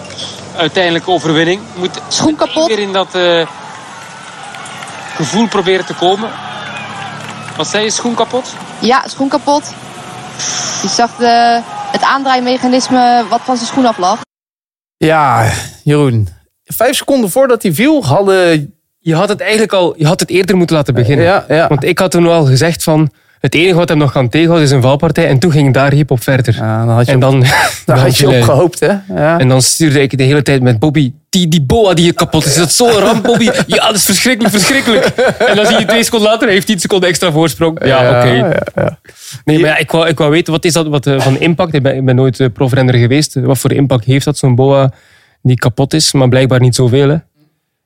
uiteindelijke overwinning. Moet Schoen kapot. weer in dat eh, gevoel proberen te komen. Wat zei je, schoen kapot? Ja, schoen kapot. Je zag de, het aandraaimechanisme wat van zijn schoen af lag. Ja, Jeroen. Vijf seconden voordat hij viel hadden... Je had het eigenlijk al, je had het eerder moeten laten beginnen. Ja, ja. Want ik had toen al gezegd van, het enige wat hem nog kan tegenhouden is een valpartij. En toen ging daar hip op verder. Ja, dan had je en dan, dan had je op gehoopt, hè? Ja. En dan stuurde ik de hele tijd met Bobby, die, die boa die je kapot is. Is dat zo'n ramp, Bobby? Ja, dat is verschrikkelijk, verschrikkelijk. En dan zie je twee seconden later, hij heeft 10 seconden extra voorsprong. Ja, oké. ja, ja. Nee, maar ik, wou, ik wou weten, wat is dat wat, eh, van impact? Ik ben, ik ben nooit eh, profrenner geweest. Wat voor impact heeft dat, zo'n boa die kapot is? Maar blijkbaar niet zoveel, hè?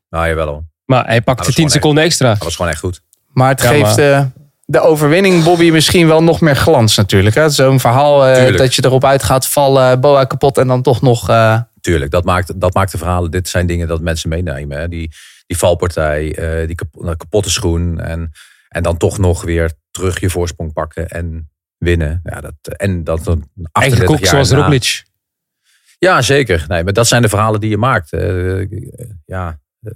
Nou, jawel hoor. Maar hij pakte was 10 gewoon seconden extra. Dat was gewoon echt goed. Maar het Ja, geeft maar- eh, de overwinning Bobby misschien wel nog meer glans natuurlijk. hè. Zo'n verhaal eh, dat je erop uit gaat vallen, boa kapot en dan toch nog... eh, Tuurlijk, dat maakt, dat maakt de verhalen. Dit zijn dingen dat mensen meenemen. Hè. Die, die valpartij, eh, die kap- kapotte schoen. En, en dan toch nog weer terug je voorsprong pakken en winnen. Ja, dat, en dat een 38 Eigenlijk ook zoals na- Roglic. Ja, zeker. Nee, maar dat zijn de verhalen die je maakt. Eh, ja, eh,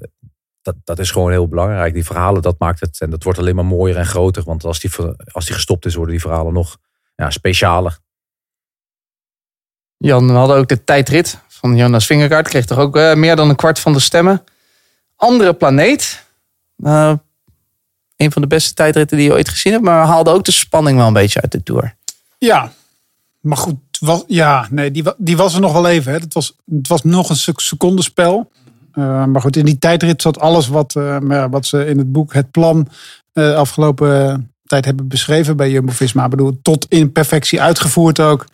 dat, dat is gewoon heel belangrijk. Die verhalen, dat maakt het. En dat wordt alleen maar mooier en groter. Want als die, als die gestopt is, worden die verhalen nog ja, specialer. Jan, we hadden ook de tijdrit van Jonas Vingegaard. Kreeg toch ook eh, meer dan een kwart van de stemmen. Andere planeet. Eh, een van de beste tijdritten die je ooit gezien hebt. Maar haalde ook de spanning wel een beetje uit de Tour. Ja, maar goed. Ja, nee, die, die was er nog wel even. Hè. Het, was, het was nog een sec- secondenspel. Eh, maar goed, in die tijdrit zat alles wat, eh, wat ze in het boek Het Plan eh, afgelopen tijd hebben beschreven bij Jumbo-Visma. Ik bedoel, tot in perfectie uitgevoerd ook.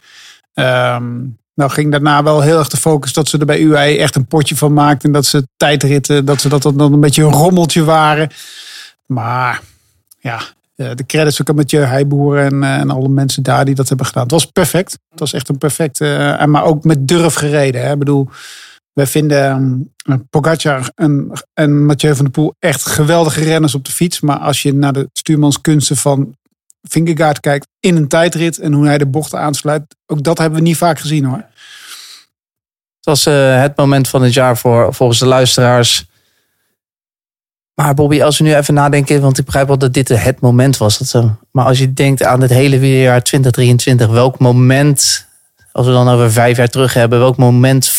Ehm, nou ging daarna wel heel erg de focus dat ze er bij UAE echt een potje van maakten. En dat ze tijdritten, dat ze dat dan een beetje een rommeltje waren. Maar ja, de credits ook aan Mathieu Heijboer en, eh, en alle mensen daar die dat hebben gedaan. Het was perfect. Het was echt een perfecte, eh, maar ook met durf gereden. Hè. Ik bedoel, wij vinden eh, Pogacar en, en Mathieu van der Poel echt geweldige renners op de fiets. Maar als je naar de stuurmanskunsten van Vingegaard kijkt in een tijdrit en hoe hij de bochten aansluit, ook dat hebben we niet vaak gezien hoor. Het was eh, het moment van het jaar voor, volgens de luisteraars. Maar Bobby, als we nu even nadenken, want ik begrijp wel dat dit het moment was. Dat ze, maar als je denkt aan het hele jaar 2023, welk moment, als we dan over vijf jaar terug hebben, welk moment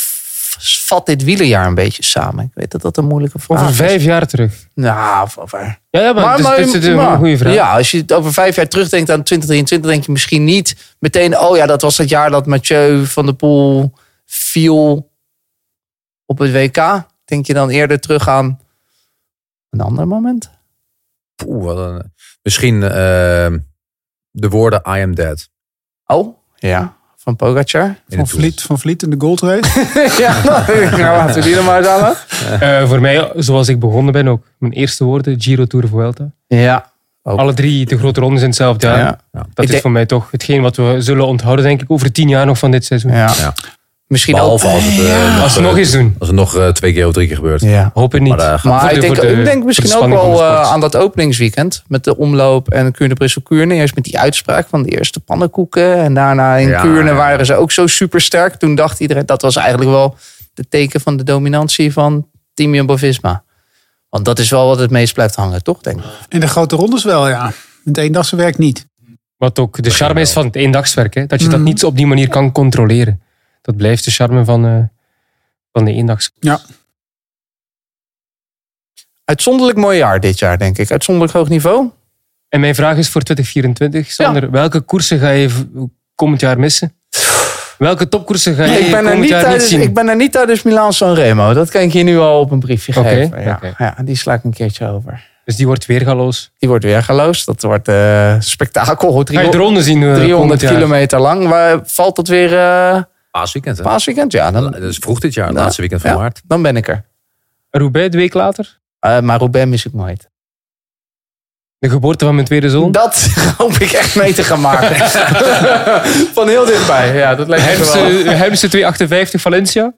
vat dit wielerjaar een beetje samen? Ik weet dat dat een moeilijke vraag Over is. vijf jaar terug. Nou, over. Ja, ja maar, dus, dit is een maar- goede vraag. Ja, als je het over vijf jaar terugdenkt aan 2023, denk je misschien niet meteen, oh ja, dat was het jaar dat Mathieu van der Poel viel op het WK. Denk je dan eerder terug aan een ander moment? Een- misschien eh, de woorden I am dead. Oh, ja. Van Pogacar. Van Vliet, van Vliet in de Gold Race. ja, nou, laten we die er maar eens aan. Eh, voor mij, zoals ik begonnen ben ook. Mijn eerste woorden, Giro Tour Vuelta. Ja. Alle drie de grote rondes in hetzelfde jaar. Ja. Dat Ik is denk- voor mij toch hetgeen wat we zullen onthouden, denk ik, over tien jaar nog van dit seizoen. Ja. Misschien Behalve ook. als het, eh, Als we nog eens doen. Als het nog eh, twee keer of drie keer gebeurt. Ja. Hoop het niet. Maar, eh, Maar Voor de- ik, denk, de- ik denk misschien ook wel eh, aan dat openingsweekend. Met de omloop en Kuurne Brussel Kuurne. Eerst met die uitspraak van de eerste pannenkoeken. En daarna in Ja, Kuurne ja. waren ze ook zo super sterk. Toen dacht iedereen, dat was eigenlijk wel de teken van de dominantie van Team Jumbo-Visma. Want dat is wel wat het meest blijft hangen, toch? Denk ik. In de grote rondes wel, ja. Het eendagse werk niet. Wat ook de charme is van het eendagswerk. Hè? Dat je dat Mhm. niet op die manier kan controleren. Dat blijft de charme van, eh, van de eendags. Ja. Uitzonderlijk mooi jaar dit jaar, denk ik. Uitzonderlijk hoog niveau. En mijn vraag is voor 2024, Sander. Welke koersen ga je komend jaar missen? Welke topkoersen ga je ik, ben er komend niet jaar niet tijdens, zien? ik ben er niet tijdens Milaan Sanremo. Dat kan ik je nu al op een briefje Oké, geven. Ja, ja, die sla ik een keertje over. Dus die wordt weergaloos. Die wordt weer geloosd. Dat wordt eh spektakel. Ga je de ronde zien? eh, 300 komend jaar? kilometer lang. Waar valt dat weer? eh Paasweekend, hè? paasweekend? Ja, dan, Dat is vroeg dit jaar, het Nou, laatste weekend van ja, maart. dan ben ik er. Roubaix, de week later? Eh, maar Roubaix mis ik nooit. De geboorte van mijn tweede zoon? Dat hoop ik echt mee te gaan maken. Van heel dichtbij. Ja, dat lijkt me wel. Hemse 258 Valencia?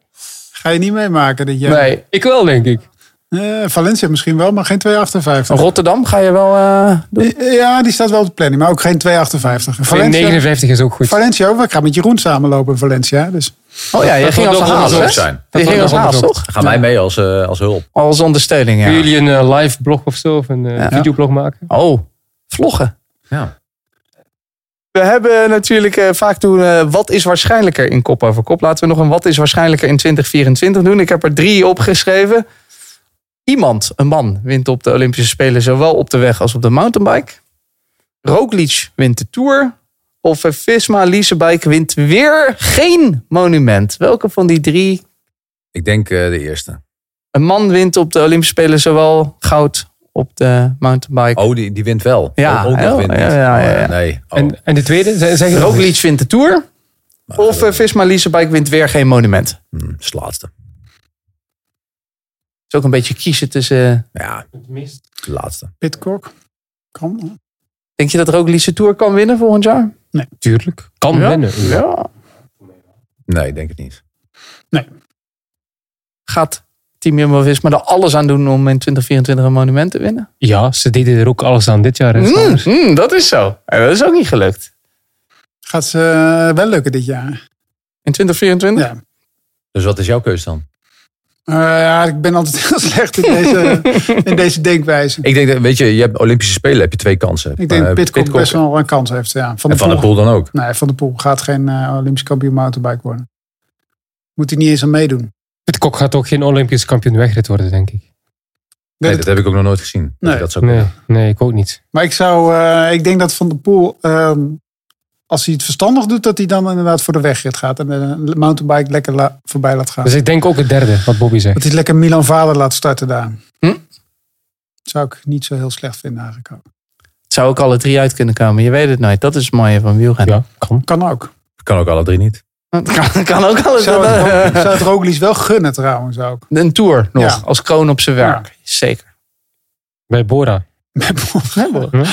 Ga je niet meemaken dit jaar? Nee. Ik wel, denk ik. Eh, Valencia misschien wel, maar geen 258. Rotterdam ga je wel eh, doen? Eh, Ja, die staat wel op de planning, maar ook geen 258. Valencia, 59 is ook goed. Valencia ook. Ik ga met Jeroen samenlopen in Valencia. Dus. Oh ja, je Dat ging als haas, zijn. Je ging als haas, toch? Gaan wij mee als, eh, als hulp? Als ondersteuning, ja. Willen jullie een live blog of zo? Of een eh, videoblog maken? Oh, vloggen. Ja. We hebben natuurlijk eh, vaak doen eh, wat is waarschijnlijker in kop over kop. Laten we nog een wat is waarschijnlijker in 2024 doen. Ik heb er drie opgeschreven. Iemand, een man, wint op de Olympische Spelen zowel op de weg als op de mountainbike. Roglic wint de Tour. Of eh, Visma Leasebike wint weer geen monument. Welke van die drie? Ik denk eh, de eerste. Een man wint op de Olympische Spelen zowel goud op de mountainbike. Oh, die, die wint wel. Ja, ook, ook nog oh, wint ja, ja, ja, Oh, ja. nee. Oh. En, en de tweede? Zeg. Roglic wint de Tour. Of uh, Visma Leasebike wint weer geen monument. Hmm, dat is de laatste. Het is ook een beetje kiezen tussen... Ja, de laatste. Pitcock. Kan. Denk je dat Roglic de Tour kan winnen volgend jaar? Tuurlijk. Kan Ja? winnen. Ja. Nee, ik denk het niet. Gaat Team Jumbo-Visma er alles aan doen om in 2024 een monument te winnen? Ja, ze deden er ook alles aan dit jaar. Mm, mm, dat is zo. En dat is ook niet gelukt. Gaat ze eh, wel lukken dit jaar? In 2024? Ja. Dus wat is jouw keuze dan? Eh, ja, ik ben altijd heel slecht in deze, in deze denkwijze. Ik denk dat, weet je, je hebt Olympische Spelen, heb je twee kansen. Ik denk Eh, dat Pitcock Pidcock best wel een kans heeft. Ja. Van en Van der Poel dan ook. Nee, Van der Poel gaat geen eh, Olympisch kampioen mountainbike worden. Moet hij niet eens aan meedoen. Pitcock gaat ook geen Olympisch kampioen wegrit worden, denk ik. Nee, dat heb ik ook nog nooit gezien. Nee. Dat zou Nee, nee, ik ook niet. Maar ik zou, eh, ik denk dat Van der Poel, ehm, als hij het verstandig doet, dat hij dan inderdaad voor de wegrit gaat. En de mountainbike lekker la- voorbij laat gaan. Dus ik denk ook het derde, wat Bobby zegt. Dat hij lekker Milan Vader laat starten daar. Hm? Zou ik niet zo heel slecht vinden eigenlijk ook. Het zou ook alle drie uit kunnen komen. Je weet het nooit. Dat is het mooie van wielrennen. Ja, kan. Kan ook. Kan ook alle drie niet. Het kan, kan ook alles. Zou het, zou het Roglic wel gunnen trouwens ook. Een tour nog. Ja. Als kroon op zijn werk. Zeker. Bij Bora.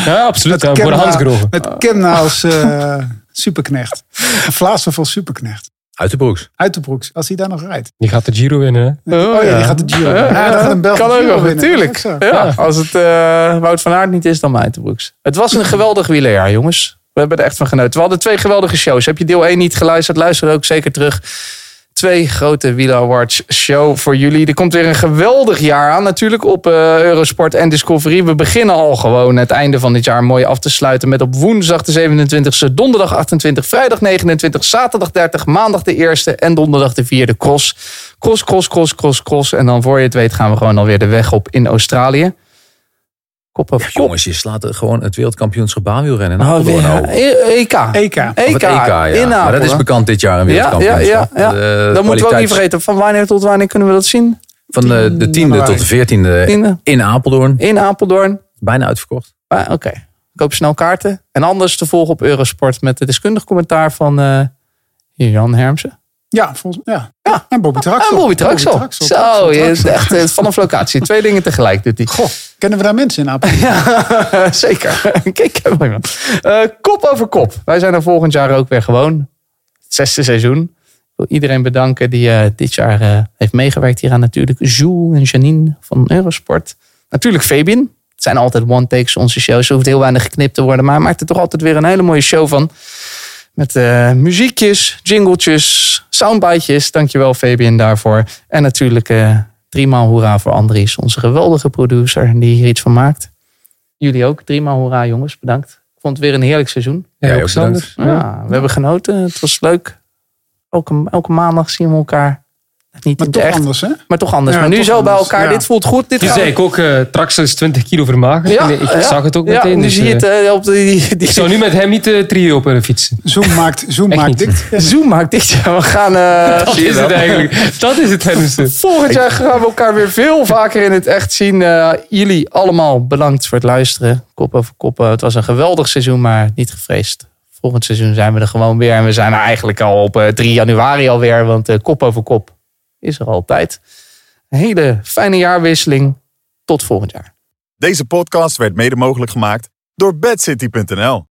Ja, absoluut. Ja, Met Bora Kemna- Hansgrohe. Met Kemna als eh, superknecht. Vlaamse vol superknecht. Uit de broeks. Uit de broeks, als hij daar nog rijdt. Die gaat de Giro winnen. Hè? Oh, ja, die gaat de Giro. Ja, Ja, dat gaat een kan de ook nog, winnen. natuurlijk. Ja, als het eh, Wout van Aert niet is, dan Muitenbroeks. Het was een geweldig wielerjaar, jongens. We hebben er echt van genoten. We hadden twee geweldige shows. Heb je deel 1 niet geluisterd? Luister ook zeker terug. Twee grote Wheel Awards show voor jullie. Er komt weer een geweldig jaar aan natuurlijk op eh, Eurosport en Discovery. We beginnen al gewoon het einde van dit jaar mooi af te sluiten met op woensdag de 27e, donderdag 28, vrijdag 29, zaterdag 30, maandag de 1e en donderdag de 4e cross. Cross, cross, cross, cross, cross. En dan voor je het weet gaan we gewoon alweer de weg op in Australië. Kop op Ja, jongens, je slaat gewoon het wereldkampioenschap baanwielrennen. Oh, weer, E- EK. EK. EK, EK, ja. in Maar dat is Apeldoorn. bekend dit jaar een Ja, ja, wereldkampioenschap. ja. ja. De dat moeten we ook niet vergeten. Van wanneer tot wanneer kunnen we dat zien? Van de, de tiende tot de veertiende Tiende. in Apeldoorn. In Apeldoorn. Bijna uitverkocht. Ah, Oké. Koop snel kaarten. En anders te volgen op Eurosport met de deskundig commentaar van eh, Jan Hermsen. Ja, volgens mij. Ja. En Bobby Traxel. En Bobby Traxel. Zo, Traxel, je is echt eh, vanaf locatie. Twee dingen tegelijk doet hij. Goh, kennen we daar mensen in Apeldoorn? Zeker. Kijk. Eh, kop over kop. Wij zijn er volgend jaar ook weer gewoon. Het zesde seizoen. Ik wil iedereen bedanken die eh, dit jaar eh, heeft meegewerkt hieraan. Natuurlijk Jules en Janine van Eurosport. Natuurlijk Fabian. Het zijn altijd one-takes onze shows. Er hoeft heel weinig geknipt te worden. Maar maakt er toch altijd weer een hele mooie show van. Met eh, muziekjes, jingletjes, soundbitejes. Dankjewel Fabian daarvoor. En natuurlijk driemaal hoera voor Andries. Onze geweldige producer die hier iets van maakt. Jullie ook. Driemaal hoera jongens. Bedankt. Ik vond het weer een heerlijk seizoen. Jij ook. Ja, we hebben genoten. Het was leuk. Elke, elke maandag zien we elkaar. Niet Maar toch echt, anders, hè? maar toch anders. Ja, maar nu zo bij elkaar. ja. Dit voelt goed. Dit we- ik ook, eh Traxel is 20 kilo vermagerd. Ja, ik ja. zag het ook Ja, meteen. nu dus, zie je het eh, eh, op de, die, die, ik zou nu met hem niet de trio op fietsen. Zoom maakt, Zoom Echt maakt niet. dit. Zoom maakt dit. Ja, we gaan. eh, Dat zie je is het eigenlijk. Dat is het. Volgend jaar gaan we elkaar weer veel vaker in het echt zien. Eh, jullie allemaal bedankt voor het luisteren. Kop over kop. Eh, Het was een geweldig seizoen, maar niet gevreesd. Volgend seizoen zijn we er gewoon weer. En we zijn er eigenlijk al op eh, 3 januari alweer. Want eh, kop over kop is er altijd. Een hele fijne jaarwisseling. Tot volgend jaar. Deze podcast werd mede mogelijk gemaakt door bedcity.nl.